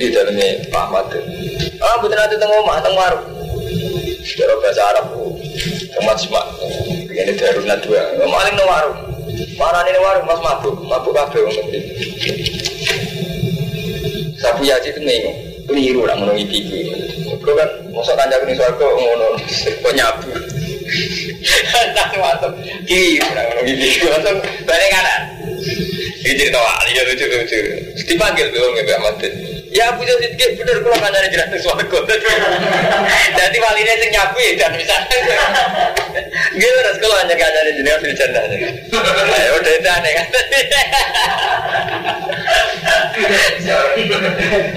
Di dalamnya pahmat Ah, betul nanti tengok rumah, tengok warung. Cara bahasa Arab Umat semak Ini darurat dua Maling no warung. Mana ini warung mas mabuk. Mabuk kabeh wong ngerti Sapu yaji itu nih Keliru nak menungi pipi Kau kan Masa kanjak ini suarga ngono Kau nyabu Nak menungi pipi Langsung balik kanan. Ini cerita wali ya lucu-lucu Dipanggil tuh nggak mati Ya Abu Yazid kayak bener kalau kan ada jelas suaraku. Jadi walinya sing nyapu ya dan bisa. Gitu terus kalau hanya kan ada jelas di sana. Ayo udah itu aneh kan.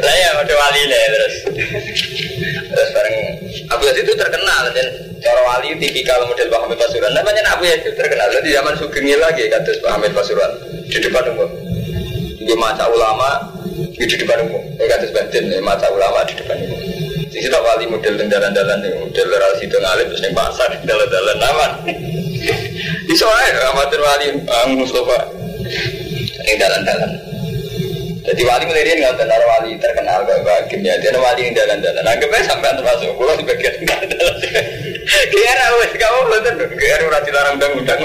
Lah ya udah wali lah terus. Terus bareng Abu Yazid itu terkenal dan cara wali tipikal model Pak Hamid Pasuruan. Namanya Abu Yazid terkenal di zaman Sugeng lagi kata Pak Hamid Pasuruan di depan umum. Dia maca ulama di depan umum. Ya kata sebatin, ya, mata ulama di depan umum. Di situ wali model jalan-jalan nih, model relasi itu ngalim terus nih pasar, jalan-jalan aman. *laughs* Di sore amatir wali Ang Mustafa ini jalan-jalan. Jadi wali melihat nggak benar wali terkenal kayak bagimnya dia wali yang jalan-jalan. Anggapnya sampai termasuk pulau di bagian jalan-jalan. Kira wes kamu bener, kira udah dilarang undang-undang.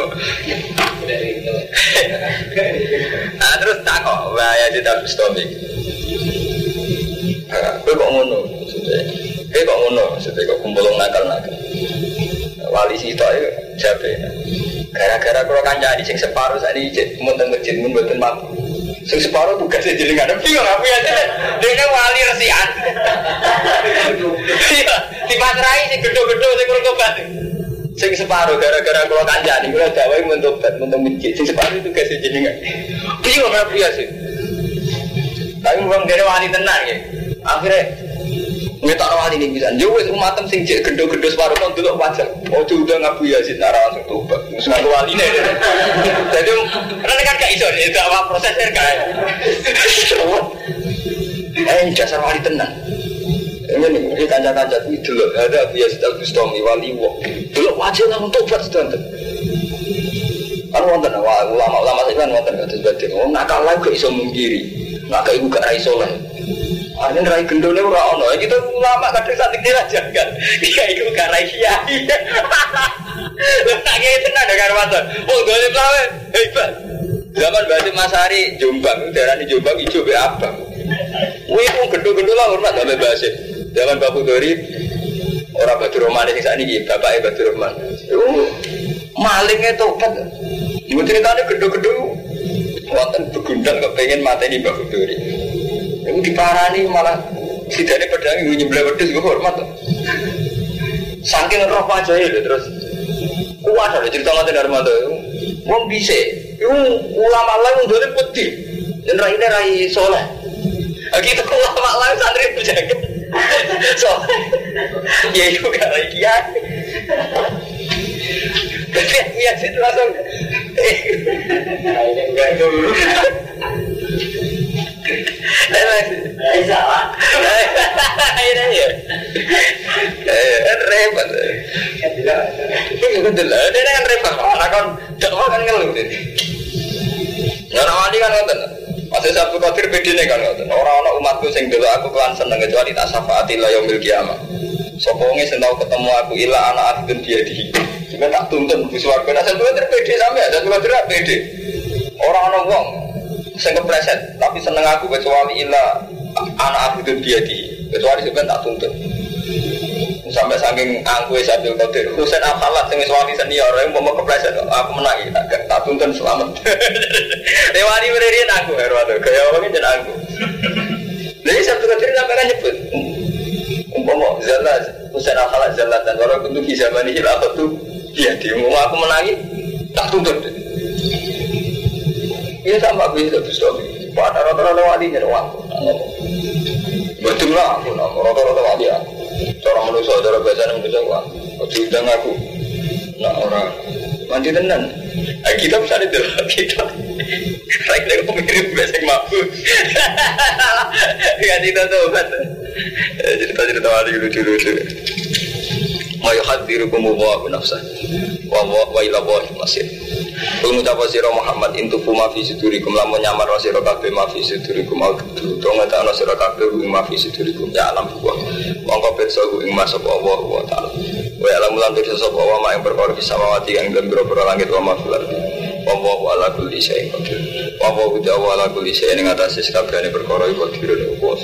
Nah terus tak kok, di dalam stomik. Gue kok ngono, maksudnya. Gue kok ngono, maksudnya kok kumpul nakal-nakal. Wali sih itu aja, jabe. Gara-gara kalau kanjani sing separuh saat ini mau masjid mun buatin mampu. Sing separuh tugasnya jadi nggak ada bingung apa ya Dia wali resian. *laughs* Iya, dipaterai sing gedho-gedho sing kurang Sing separuh gara-gara kalau kanjani kalau dawai mentobat mentok masjid. Sing separuh tugasnya jadi nggak. Bingung apa ya sih? Tapi bukan dari wali tenang ya. Akhirnya Ngetok wali ini bisa. Jauh itu matem sing cek gendo-gendo separuh kan dulu wajah. Oh udah ngaku ya sih nara langsung tobat. Ngaku wali nih. Jadi karena kan gak iso itu apa prosesnya kan. Eh dasar wali tenang. Ini nih, ini kanca-kanca itu dulu ada biasa tak Bustami wali wo. Dulu wajah langsung tobat sedang Kan wonten ulama-ulama saya kan wonten kata sebatin. Oh nakal lagi gak iso mungkiri. Nakal ibu gak raiso lah. Ah, ini rai gendone ora ono. Kita ulama kadang santik aja kan. Iya iku gak rai kiai. Lah tak kaya tenan dengan mata. Oh, gole plawe. Hebat. Zaman Basim Masari Jombang, daerah di Jombang hijau be abang. Wih, mau gendut-gendut lah hormat sampai Basim. Zaman Bapak Dori, orang Batu Roman yang saat ini, bapaknya Batu Roman. Uh, malingnya topat. Ibu ceritanya gendut-gendut. Wonten begundang kepengen mata ini Bapak Dori. Ibu diparani malah tidak ada pedang ibu nyebelah wedus gue hormat. Saking roh aja ya terus. Kuat ada cerita mata. Wong bisa, itu ulama lain udah putih, dan rai ini rai soleh. Gitu ulama lain santri berjaga. So, ya itu gak rai kiai. Tapi ya langsung. Enggak dulu. Salah. Akhirnya ya. Eh, repot. Betul, ini kan repot. Orang kan dakwah kan ngeluh ini. Orang wali kan ngoten. Masih satu kafir bedine kan ngoten. Orang-orang umatku sing dulu aku kelan seneng kecuali tak syafaati la yaumil kiamah. Sapa wonge sing tau ketemu aku ila anak akhirun dia di. Juga tak tuntun di swarga. Nah satu kafir pede sampe satu kafir pede. Orang-orang wong sing kepleset tapi seneng aku kecuali ila anak akhirun dia di. Kecuali sebenarnya tak tuntun sampai saking angku Abdul Qadir Husain Al-Khalat sing wali senior yang mau kepleset aku menang tak tak tuntun selamat lewati berdiri aku herwatu kaya orang jadi aku jadi Abdul Qadir sampai kan nyebut umpama zalla Husain Al-Khalat dan orang untuk zaman ini apa tuh ya mau aku menangi tak tuntun Iya sama aku itu dong. Pada rata-rata wali jadi. Betul lah aku, rata-rata wali aku. Cara manusia, cara bahasa manusia, wah, diundang aku. Nah orang mandi tenan. Eh, kita bisa di dalam kita. Saya kira mirip bahasa mampu. *laughs* Gak cerita tuh kan. Cerita-cerita lucu-lucu. Ma yuhadzirukum wa nafsah. Wa wa wa ila wa masir. Kul ngucap sira Muhammad intu ma fi sudurikum lamun nyamar sira kabeh ma fi sudurikum au tutu to ngetakno sira kabeh ma fi sudurikum ya alam wa. Mongko pirsa ing masuk Allah wa taala. Wa alam lan pirsa sapa wa ma ing perkara bisa mawati yang dalam biro langit wa ma fil ardi. Wa wa ala kulli syai'in qadir. Wa wa ala kulli syai'in ing atase iku wa